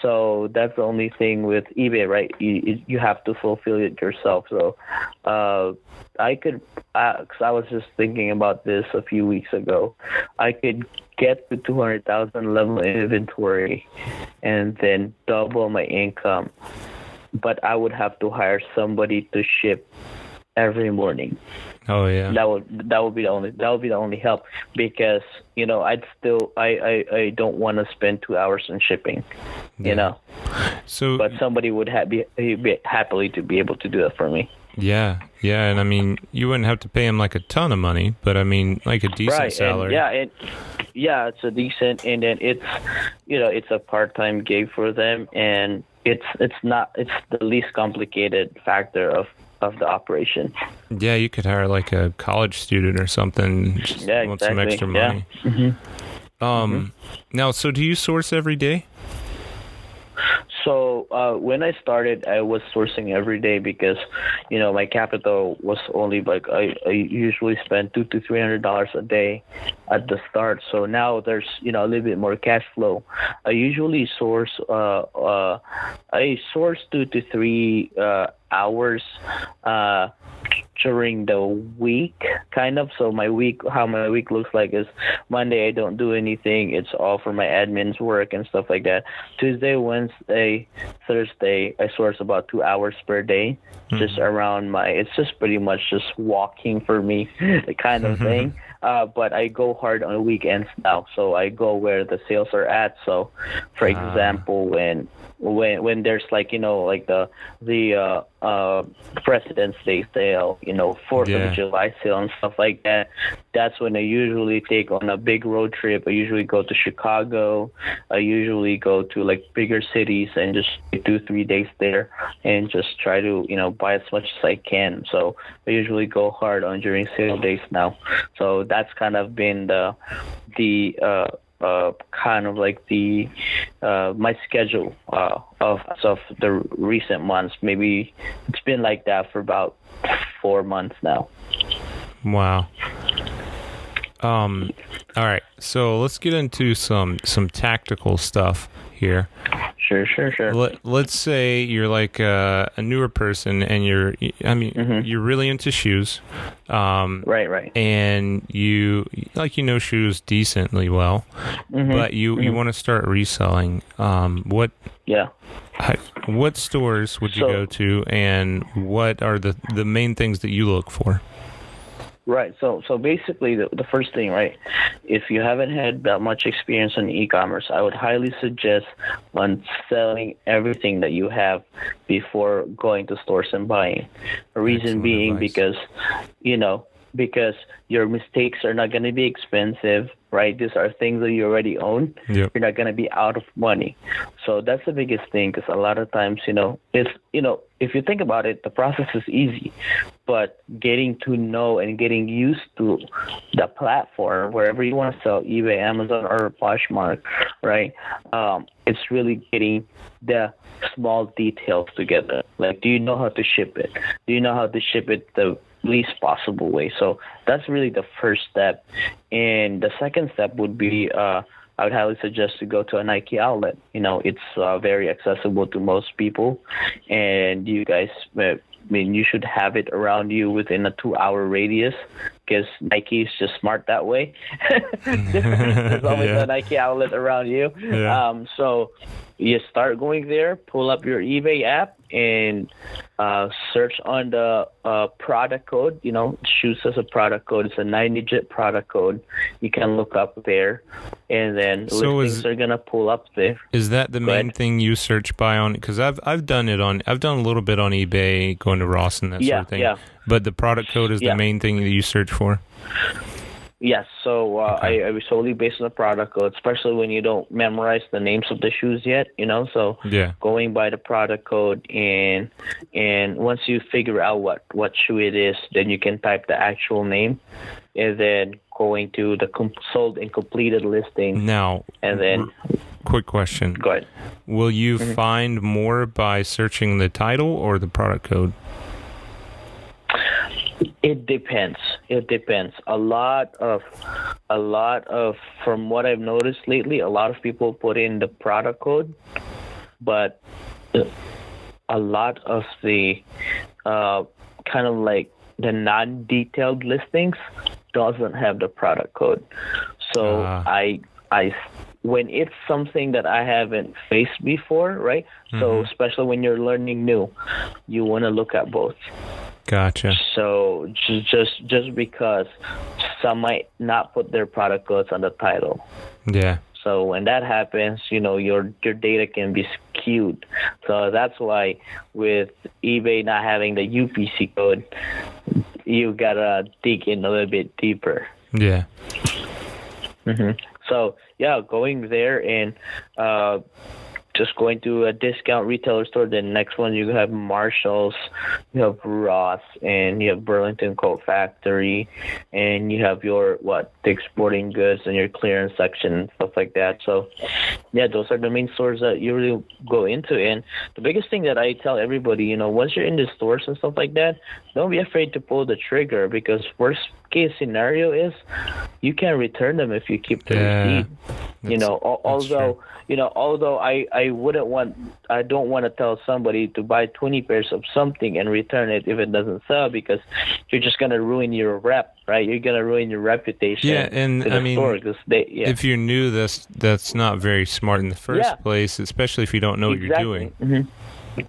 So that's the only thing with eBay, right? You you have to fulfill it yourself. So uh, I could, because I was just thinking about this a few weeks ago, I could get to 200,000 level inventory and then double my income, but I would have to hire somebody to ship every morning. Oh yeah. That would that would be the only that would be the only help because you know I'd still I I, I don't want to spend two hours in shipping, yeah. you know. So, but somebody would ha- be, be happily to be able to do that for me. Yeah, yeah, and I mean, you wouldn't have to pay him like a ton of money, but I mean, like a decent right, salary. And yeah, it, yeah, it's a decent, and then it's, you know, it's a part-time gig for them, and it's it's not it's the least complicated factor of of the operation. Yeah, you could hire like a college student or something. Just Yeah, want some exactly. extra Yeah. money. Mm-hmm. Um, now, so do you source every day? So uh, when I started, I was sourcing every day because, you know, my capital was only like I, I usually spend two to three hundred dollars a day at the start. So now there's you know a little bit more cash flow. I usually source uh, uh, I source two to three uh, hours uh, during the week, kind of. So my week, how my week looks like is Monday I don't do anything. It's all for my admin's work and stuff like that. Tuesday, Wednesday, Thursday, I source about two hours per day, just around my. It's just pretty much just walking for me, <laughs> the kind of thing. Uh, but I go hard on weekends now, so I go where the sales are at. So, for Ah. example, when when when there's like you know like the the uh, uh, President's Day sale, you know Fourth Yeah. of July sale and stuff like that. That's when I usually take on a big road trip. I usually go to Chicago. I usually go to like bigger cities and just do three days there and just try to you know buy as much as I can. So I usually go hard on during sale days now. So that's kind of been the the uh, uh, kind of like the uh, my schedule uh, of of the recent months. Maybe it's been like that for about four months now. Wow. Um, all right. So let's get into some some tactical stuff here. Sure, sure, sure. Let, let's say you're like a, a newer person and you're I mean Mhm. you're really into shoes. Um Right, right. and you like you know shoes decently well, Mhm, but you you mhm. want to start reselling. Um what Yeah. how- what stores would you So- go to and what are the the main things that you look for? Right. So so basically the, the first thing, right, if you haven't had that much experience in e-commerce, I would highly suggest on selling everything that you have before going to stores and buying. The reason Excellent being advice. because you know, because your mistakes are not going to be expensive, right? These are things that you already own. Yep. You're not going to be out of money. So that's the biggest thing because a lot of times, you know, it's, you know, if you think about it, the process is easy, but getting to know and getting used to the platform, wherever you want to sell, eBay, Amazon, or Poshmark, right? Um, it's really getting the small details together. Like, do you know how to ship it? Do you know how to ship it the least possible way? So that's really the first step. And the second step would be, uh, I would highly suggest to go to a Nike outlet. You know, it's uh, very accessible to most people, and you guys, uh, I mean, you should have it around you within a two-hour radius because Nike is just smart that way. <laughs> There's always <laughs> Yeah. a Nike outlet around you. Yeah. Um, so you start going there, pull up your eBay app, and uh, search on the uh, product code. You know, shoes as a product code. It's a nine-digit product code. You can look up there, and then So is- are gonna pull up there. Is that the Go main ahead. thing you search by on? Because I've I've done it on I've done a little bit on eBay, going to Ross and that Yeah, sort of thing. yeah. But the product code is Yeah. the main thing that you search for. Yes, so uh, Okay. I, I was solely based on the product code, especially when you don't memorize the names of the shoes yet. You know, so Yeah. going by the product code and and once you figure out what what shoe it is then you can type the actual name and then going to the com- sold and completed listing Now, and then r- quick question: go ahead Will you Mm-hmm. find more by searching the title or the product code? It depends. It depends. A lot of a lot of from what i've noticed lately a lot of people put in the product code but uh, a lot of the uh, kind of like the non-detailed listings doesn't have the product code. So Ah. i i when it's something that i haven't faced before right so especially when you're learning new you want to look at both Gotcha. so ju- just just because some might not put their product codes on the title. Yeah. So when that happens, you know your your data can be skewed. So that's why with eBay not having the UPC code, you gotta dig in a little bit deeper. Yeah. hmm So yeah, going there and uh, just going to a discount retailer store. The next one you have Marshalls, you have Ross, and you have Burlington Coat Factory, and you have your what Dick's Sporting Goods and your clearance section stuff like that. So, yeah, those are the main stores that you really go into. And the biggest thing that I tell everybody, you know, once you're in the stores and stuff like that, don't be afraid to pull the trigger because worst case scenario is you can return them if you keep the Yeah, receipt. You know, although true. you know, although I I wouldn't want I don't want to tell somebody to buy 20 pairs of something and return it if it doesn't sell because you're just gonna ruin your rep, right? You're gonna ruin your reputation. Yeah, and I mean, they yeah. If you're new, that's that's not very smart in the first Yeah. place, especially if you don't know what you're doing. hmm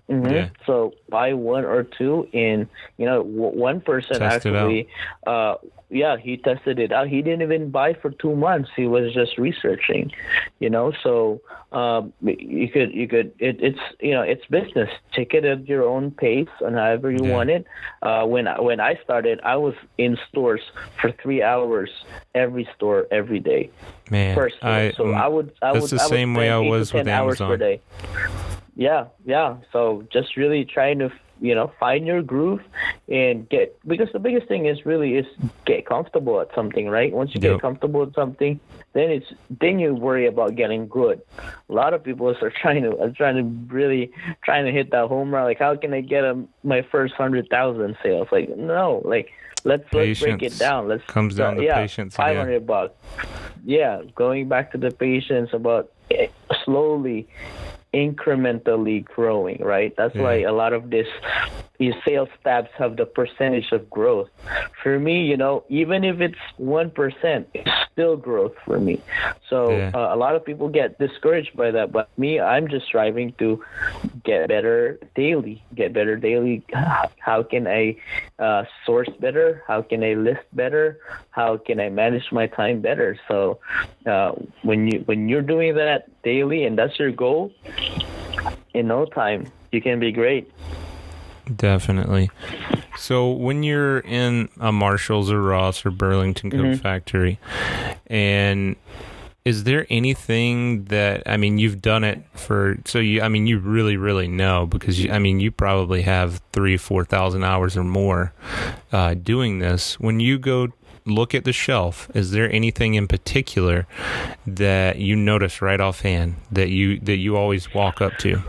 hmm Yeah. So buy one or two, and you know, w- one person Test actually, uh, yeah, he tested it out. He didn't even buy for two months. He was just researching, you know. So um, you could, you could, it, it's you know, it's business. Take it at your own pace and however you Yeah. want it. Uh, when I, when I started, I was in stores for three hours every store every day Man, personally. I, so I would I that's would the I would same way I was 10 with hours per Amazon. Yeah, yeah. So just really trying to you know find your groove and get because the biggest thing is really is get comfortable at something, right? Once you Yep. get comfortable at something, then it's then you worry about getting good. A lot of people are trying to are trying to really trying to hit that home run. Like, how can I get a, my first hundred thousand sales? Like, no, like let's let's break it down. Let's comes down to yeah, patience again. Five hundred bucks. Yeah, going back to the patience about eh, slowly, incrementally growing. Right. That's Yeah. why a lot of this these sales stats have the percentage of growth. For me, you know, even if it's one percent, it's still growth for me. So Yeah. uh, a lot of people get discouraged by that, but me, I'm just striving to get better daily. Get better daily. How can I uh, source better? How can I list better? How can I manage my time better? So uh, when you when you're doing that daily and that's your goal, in no time you can be great. Definitely. So when you're in a Marshalls or Ross or Burlington Coat Mhm. Factory, and is there anything that I mean you've done it for? So you, I mean, you really, really know because you, I mean, you probably have three, four thousand hours or more uh, doing this. When you go look at the shelf, is there anything in particular that you notice right offhand that you that you always walk up to?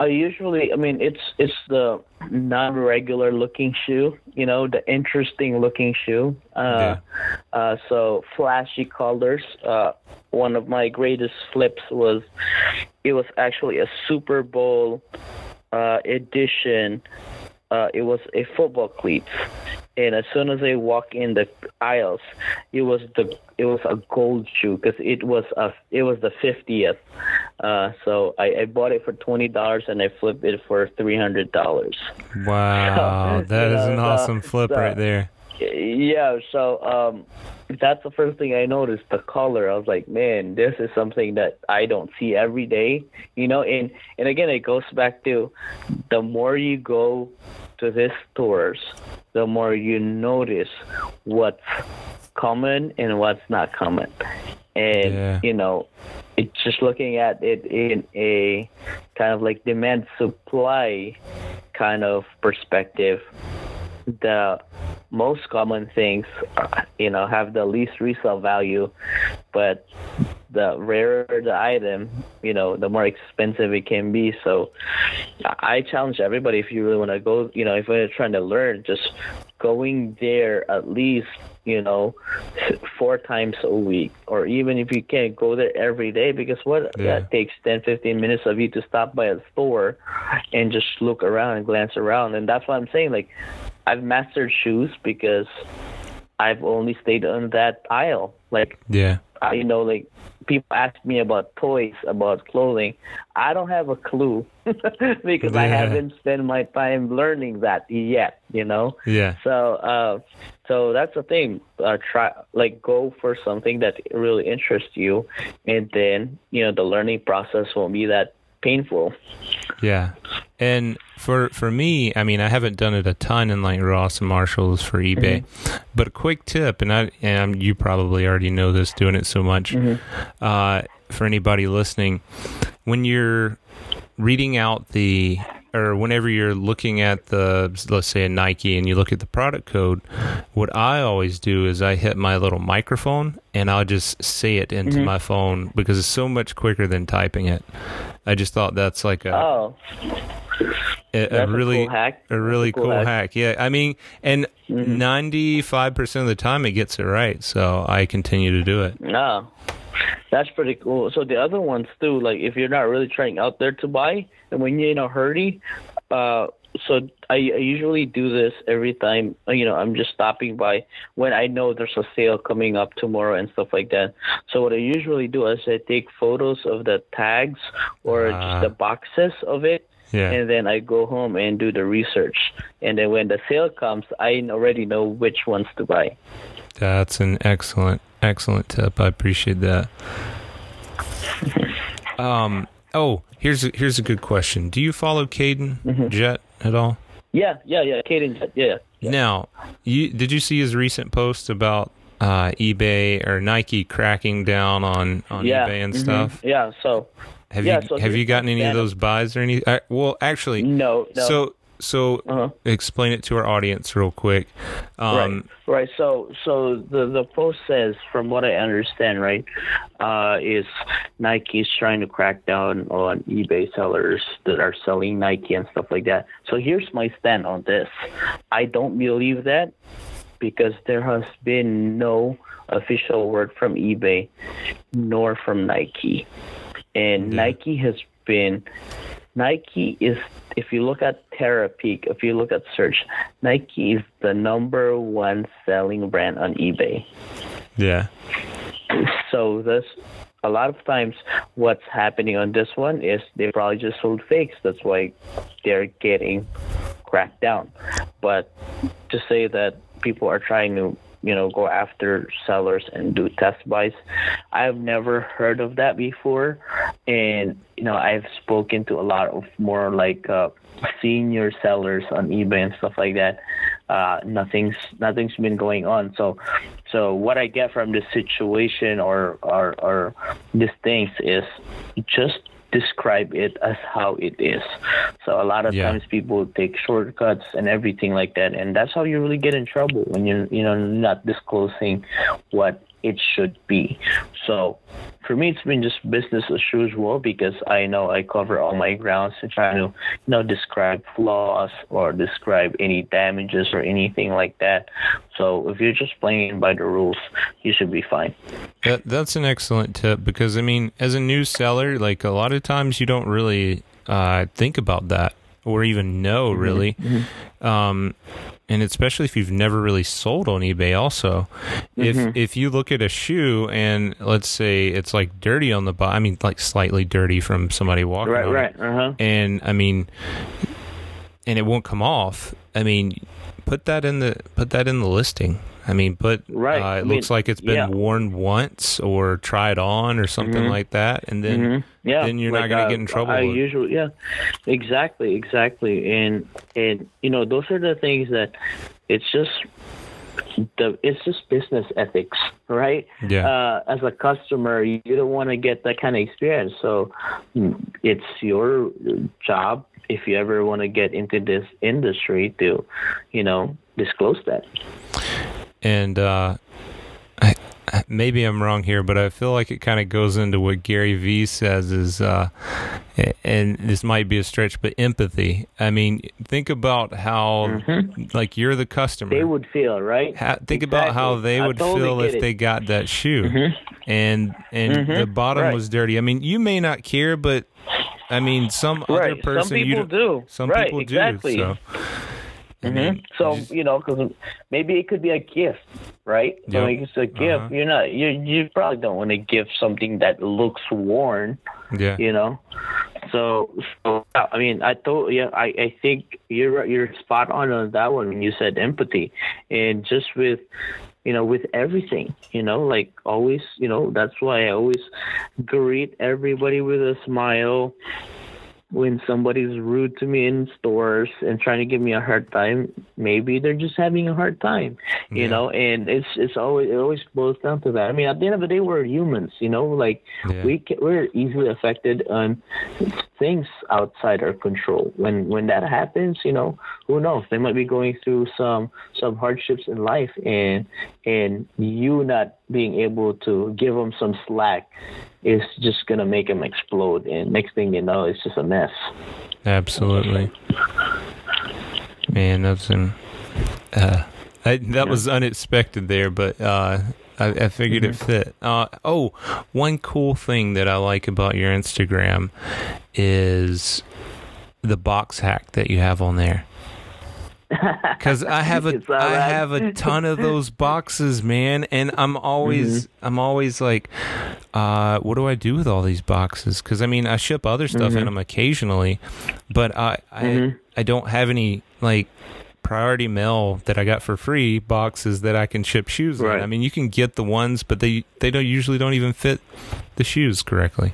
I usually, I mean, it's it's the non-regular looking shoe, you know, the interesting looking shoe. Uh, uh, so flashy colors. Uh, one of my greatest flips was, it was actually a Super Bowl uh, edition. Uh, it was a football cleats, and as soon as I walk in the aisles, it was the it was a gold shoe because it was a it was the fiftieth. Uh, so I, I bought it for twenty dollars and I flipped it for three hundred dollars. Wow, <laughs> that is Yeah, an so- awesome flip so- right there. Yeah, so um, that's the first thing I noticed. The color. I was like, man, this is something that I don't see every day. You know, and and again, it goes back to the more you go to these stores, the more you notice what's common and what's not common. And Yeah. you know, it's just looking at it in a kind of like demand supply kind of perspective the most common things uh, you know have the least resale value but the rarer the item you know the more expensive it can be. So i I challenge everybody if you really want to go you know if you're trying to learn just going there at least you know four times a week or even if you can't go there every day because what Yeah. that takes 10 15 minutes of you to stop by a store and just look around and glance around and that's what i'm saying like i've mastered shoes because i've only stayed on that aisle like Yeah. I, you know, like people ask me about toys, about clothing. I don't have a clue <laughs> because I haven't spent my time learning that yet. You know, Yeah. so uh, so that's the thing. Uh, try like go for something that really interests you, and then you know the learning process won't be that painful. Yeah. And for for me, I mean, I haven't done it a ton in like Ross and Marshalls for eBay, but a quick tip, and I and you probably already know this doing it so much. Uh, for anybody listening, when you're reading out the or whenever you're looking at the let's say a Nike and you look at the product code, what I always do is I hit my little microphone and I'll just say it into Mhm. my phone because it's so much quicker than typing it. I just thought that's like a Oh, a, a really a cool hack. a really That's cool hack. Yeah, I mean, and Mhm. ninety five percent of the time it gets it right, so I continue to do it. No, that's pretty cool. So the other ones too, like if you're not really trying out there to buy, and when you're in a hurry, uh, so I, I usually do this every time. uh, You know, I'm just stopping by when I know there's a sale coming up tomorrow and stuff like that. So what I usually do is I take photos of the tags or Ah. just the boxes of it. Yeah, And then I go home and do the research. And then when the sale comes, I already know which ones to buy. that's an excellent excellent tip. I appreciate that. Um. Oh, here's a, here's a good question. Do you follow Caden Mm-hmm. Jet at all? Yeah, yeah, yeah. Kaden, yeah. yeah. Now, you did you see his recent post about uh, eBay or Nike cracking down on on yeah. eBay and mhm. stuff? Yeah, so Have Yeah, you so have you gotten any of those buys or any? Uh, well, actually, no, no. so so uh-huh. explain it to our audience real quick. Um, right, right. So, so the the post says, from what I understand, right, uh, is Nike's trying to crack down on eBay sellers that are selling Nike and stuff like that. So here's my stand on this. I don't believe that because there has been no official word from eBay nor from Nike, and Yeah. Nike has been. Nike is, if you look at Terapeak, if you look at search, Nike is the number one selling brand on eBay. Yeah. So this, a lot of times, what's happening on this one is they probably just sold fakes. That's why they're getting cracked down. But to say that people are trying to, you know, go after sellers and do test buys, I've never heard of that before. And you know, I've spoken to a lot of more like uh, senior sellers on eBay and stuff like that. Uh, nothing's nothing's been going on. So, so what I get from this situation or or, or these things is just describe it as how it is. So a lot of Yeah. times people take shortcuts and everything like that, and that's how you really get in trouble when you're you know not disclosing what it should be. So for me, it's been just business as usual because I know I cover all my grounds and try to you know describe flaws or describe any damages or anything like that. So if you're just playing by the rules, you should be fine. That that's an excellent tip because I mean, as a new seller, like a lot of times you don't really uh, think about that or even know Mm-hmm. really, um, and especially if you've never really sold on eBay. Also, if Mhm. if you look at a shoe and let's say it's like dirty on the bottom, I mean, like slightly dirty from somebody walking Right, on right, it, uh huh. and I mean, and it won't come off. I mean, put that in the put that in the listing. I mean, but Right. Uh, I it mean, looks like it's been yeah. worn once or tried on or something Mhm. like that, and then Mhm. yeah, then you're not gonna get in trouble I usually, yeah, exactly, exactly, and and you know those are the things that it's just the it's just business ethics, right? yeah, Uh, as a customer, you don't want to get that kind of experience, so mm, it's your job if you ever want to get into this industry to, you know, disclose that. And uh, I, maybe I'm wrong here, but I feel like it kind of goes into what Gary Vee says is, uh, and this might be a stretch, but empathy. I mean, think about how like you're the customer. Mm-hmm. They would feel right. Ha- think about how they I would totally feel if it. they got that shoe Mhm. and and Mhm. the bottom Right. was dirty. I mean, you may not care, but I mean, some other person Some people do. Some right. people exactly. do. So, I hmm so you know, because maybe it could be a gift, right? So Yep. it's a gift. Uh-huh. You're not. You you probably don't want to give something that looks worn. yeah, You know. So, so I mean, I thought, yeah, I, I think you're you're spot on on that one when you said empathy, and just with, you know, with everything, you know, like always, you know, that's why I always greet everybody with a smile. When somebody's rude to me in stores and trying to give me a hard time, maybe they're just having a hard time, you Yeah. know. And it's it's always it always boils down to that. I mean, at the end of the day, we're humans, you know. Like Yeah. we we're easily affected on things outside our control. When when that happens, you know, who knows? They might be going through some some hardships in life, and and you not being able to give them some slack is just gonna make them explode. And next thing you know, it's just a mess. Absolutely. Man, that's an. Uh, I, that was unexpected there, but uh, I, I figured it fit. Uh, oh, one cool thing that I like about your Instagram is the box hack that you have on there. <laughs> Because I have a I right. have a ton of those <laughs> boxes, man, and I'm always Mm-hmm. I'm always like, uh, what do I do with all these boxes? Because I mean, I ship other stuff Mm-hmm. in them occasionally, but I I, Mhm. I don't have any like priority mail that I got for free boxes that I can ship shoes Right. in. I mean, you can get the ones, but they they don't usually don't even fit the shoes correctly.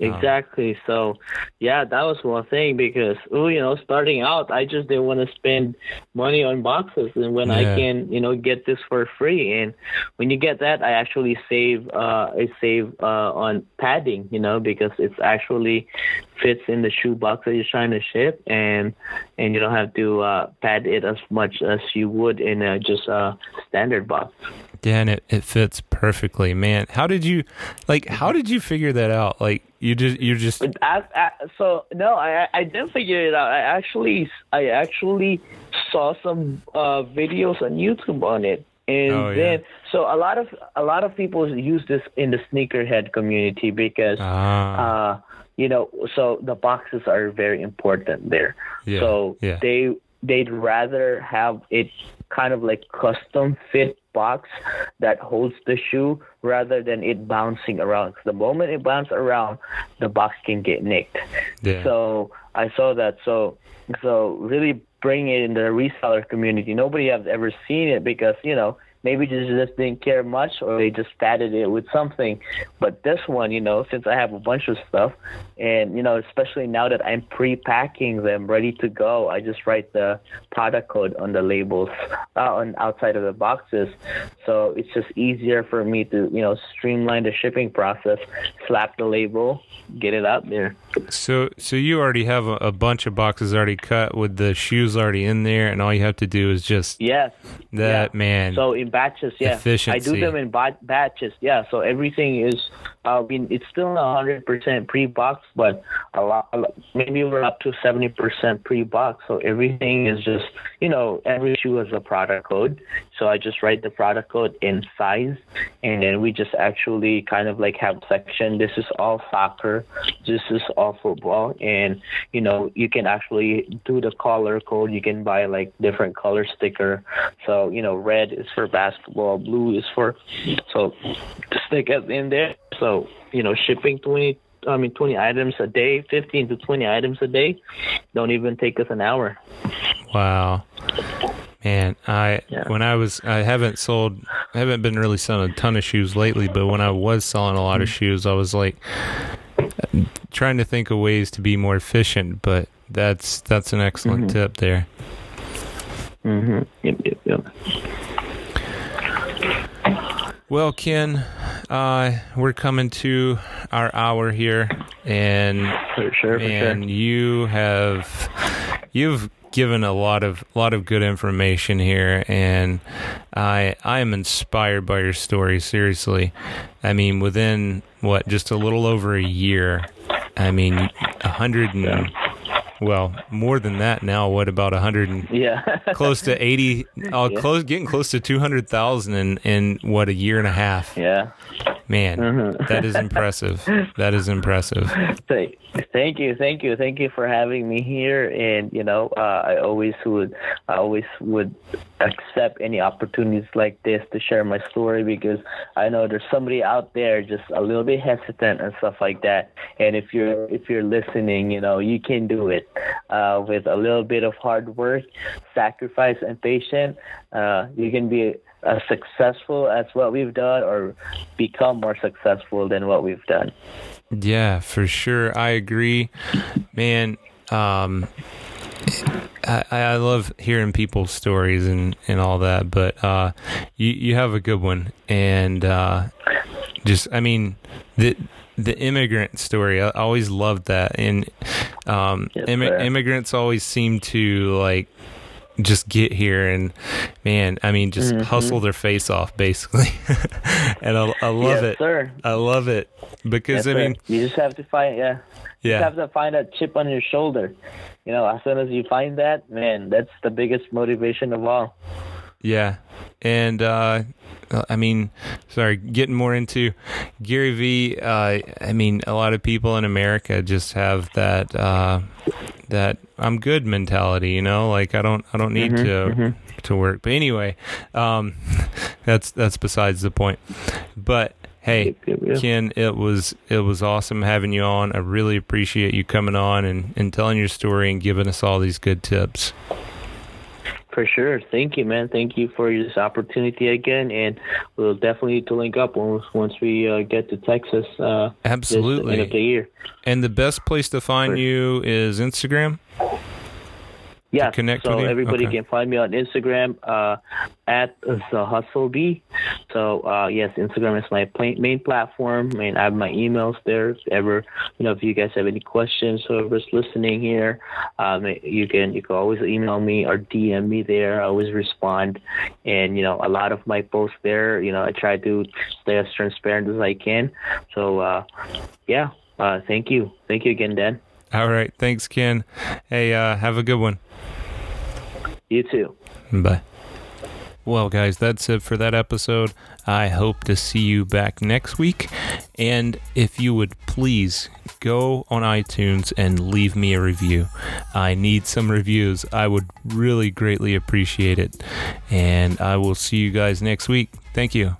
Exactly. So, yeah, that was one thing because, oh, you know, starting out, I just didn't want to spend money on boxes, and when I can, you know, get this for free, and when you get that, I actually save, uh, I save uh, on padding, you know, because it's actually fits in the shoe box that you're trying to ship, and and you don't have to uh, pad it as much as you would in a just a standard box. Yeah, and it, it fits perfectly, man. How did you like? How did you figure that out? Like you just you're just I, I, so no, I I didn't figure it out. I actually I actually saw some uh, videos on YouTube on it, and Oh, yeah. then so a lot of a lot of people use this in the sneakerhead community because ah uh, you know so the boxes are very important there. Yeah, So yeah. they they'd rather have it kind of like custom fit box that holds the shoe rather than it bouncing around. the moment it bounces around, the box can get nicked. yeah. So I saw that. So so really bring it in the reseller community. Nobody has ever seen it because you know maybe they just didn't care much or they just padded it with something. But this one, you know, since I have a bunch of stuff, and you know, especially now that I'm pre-packing them ready to go, I just write the product code on the labels uh, on outside of the boxes. So it's just easier for me to you know streamline the shipping process, slap the label, get it out there. So so you already have a, a bunch of boxes already cut with the shoes already in there, and all you have to do is just Yes. that yeah. man. So in batches, yeah. I do them in bat- batches, yeah. So everything is, I mean, it's still not hundred percent pre-box, but a lot, maybe we're up to seventy percent pre-box. So everything is just, you know, every shoe has a product code. So I just write the product code in size, and then we just actually kind of like have section. This is all soccer. This is all football, and you know, you can actually do the color code. You can buy like different color sticker. So you know, red is for basketball, blue is for so stick it in there. So you know, shipping twenty. I mean, 20 items a day, 15 to 20 items a day, don't even take us an hour. Wow. Man, I Yeah. when I was I haven't sold I haven't been really selling a ton of shoes lately, but when I was selling a lot of shoes, I was like trying to think of ways to be more efficient, but that's that's an excellent tip there. Mm-hmm. Yep, yep, yep. Well, Ken, uh, we're coming to our hour here, and For sure, for and sure. you have you've given a lot of lot of good information here, and I I am inspired by your story. Seriously, I mean, within what just a little over a year, I mean, a hundred and well, more than that now. What about a hundred and Yeah. <laughs> close to 80 <laughs> uh, Yeah. close getting close to 200,000 in in what a year and a half yeah. man Mhm. that is impressive <laughs> that is impressive Thank, thank you, thank you, thank you for having me here. And you know, uh, I always would, I always would accept any opportunities like this to share my story because I know there's somebody out there just a little bit hesitant and stuff like that. And if you're if you're listening, you know, you can do it uh, with a little bit of hard work, sacrifice, and patience. Uh, you can be as successful as what we've done or become more successful than what we've done. Yeah, for sure. I agree. Man, um, I, I love hearing people's stories and, and all that, but uh, you you have a good one, and uh, just I mean the the immigrant story. I always loved that, and um, Yes, sir. immigrants always seem to like just get here and man, I mean, just Mhm. hustle their face off basically, <laughs> and I, I love yes, it. sir. I love it because Yes, I sir. mean, you just have to find yeah. You yeah, have to find that chip on your shoulder. You know, as soon as you find that, man, that's the biggest motivation of all. Yeah. And uh I mean, sorry, getting more into Gary Vee, uh I mean, a lot of people in America just have that uh that I'm good mentality, you know? Like I don't I don't need Mhm, to mhm. to work. But anyway, um <laughs> that's that's besides the point. But hey. Ken, it was it was awesome having you on. I really appreciate you coming on and, and telling your story and giving us all these good tips. For sure. Thank you, man. Thank you for this opportunity again, and we'll definitely need to link up once once we uh, get to Texas. Uh, This end of the Absolutely. year. And the best place to find you is Instagram. Yeah. connect so everybody Okay. can find me on Instagram uh, at the Hustle Bee. So uh, yes, Instagram is my main platform, and I have my emails there. If ever, you know, if you guys have any questions, whoever's listening here, um, you can you can always email me or DM me there. I always respond, and you know, a lot of my posts there, you know, I try to stay as transparent as I can. So uh, yeah, uh, thank you, thank you again, Dan. All right. Thanks, Ken. Hey, uh, have a good one. You too. Bye. Well, guys, that's it for that episode. I hope to see you back next week. And if you would please go on iTunes and leave me a review. I need some reviews. I would really greatly appreciate it. And I will see you guys next week. Thank you.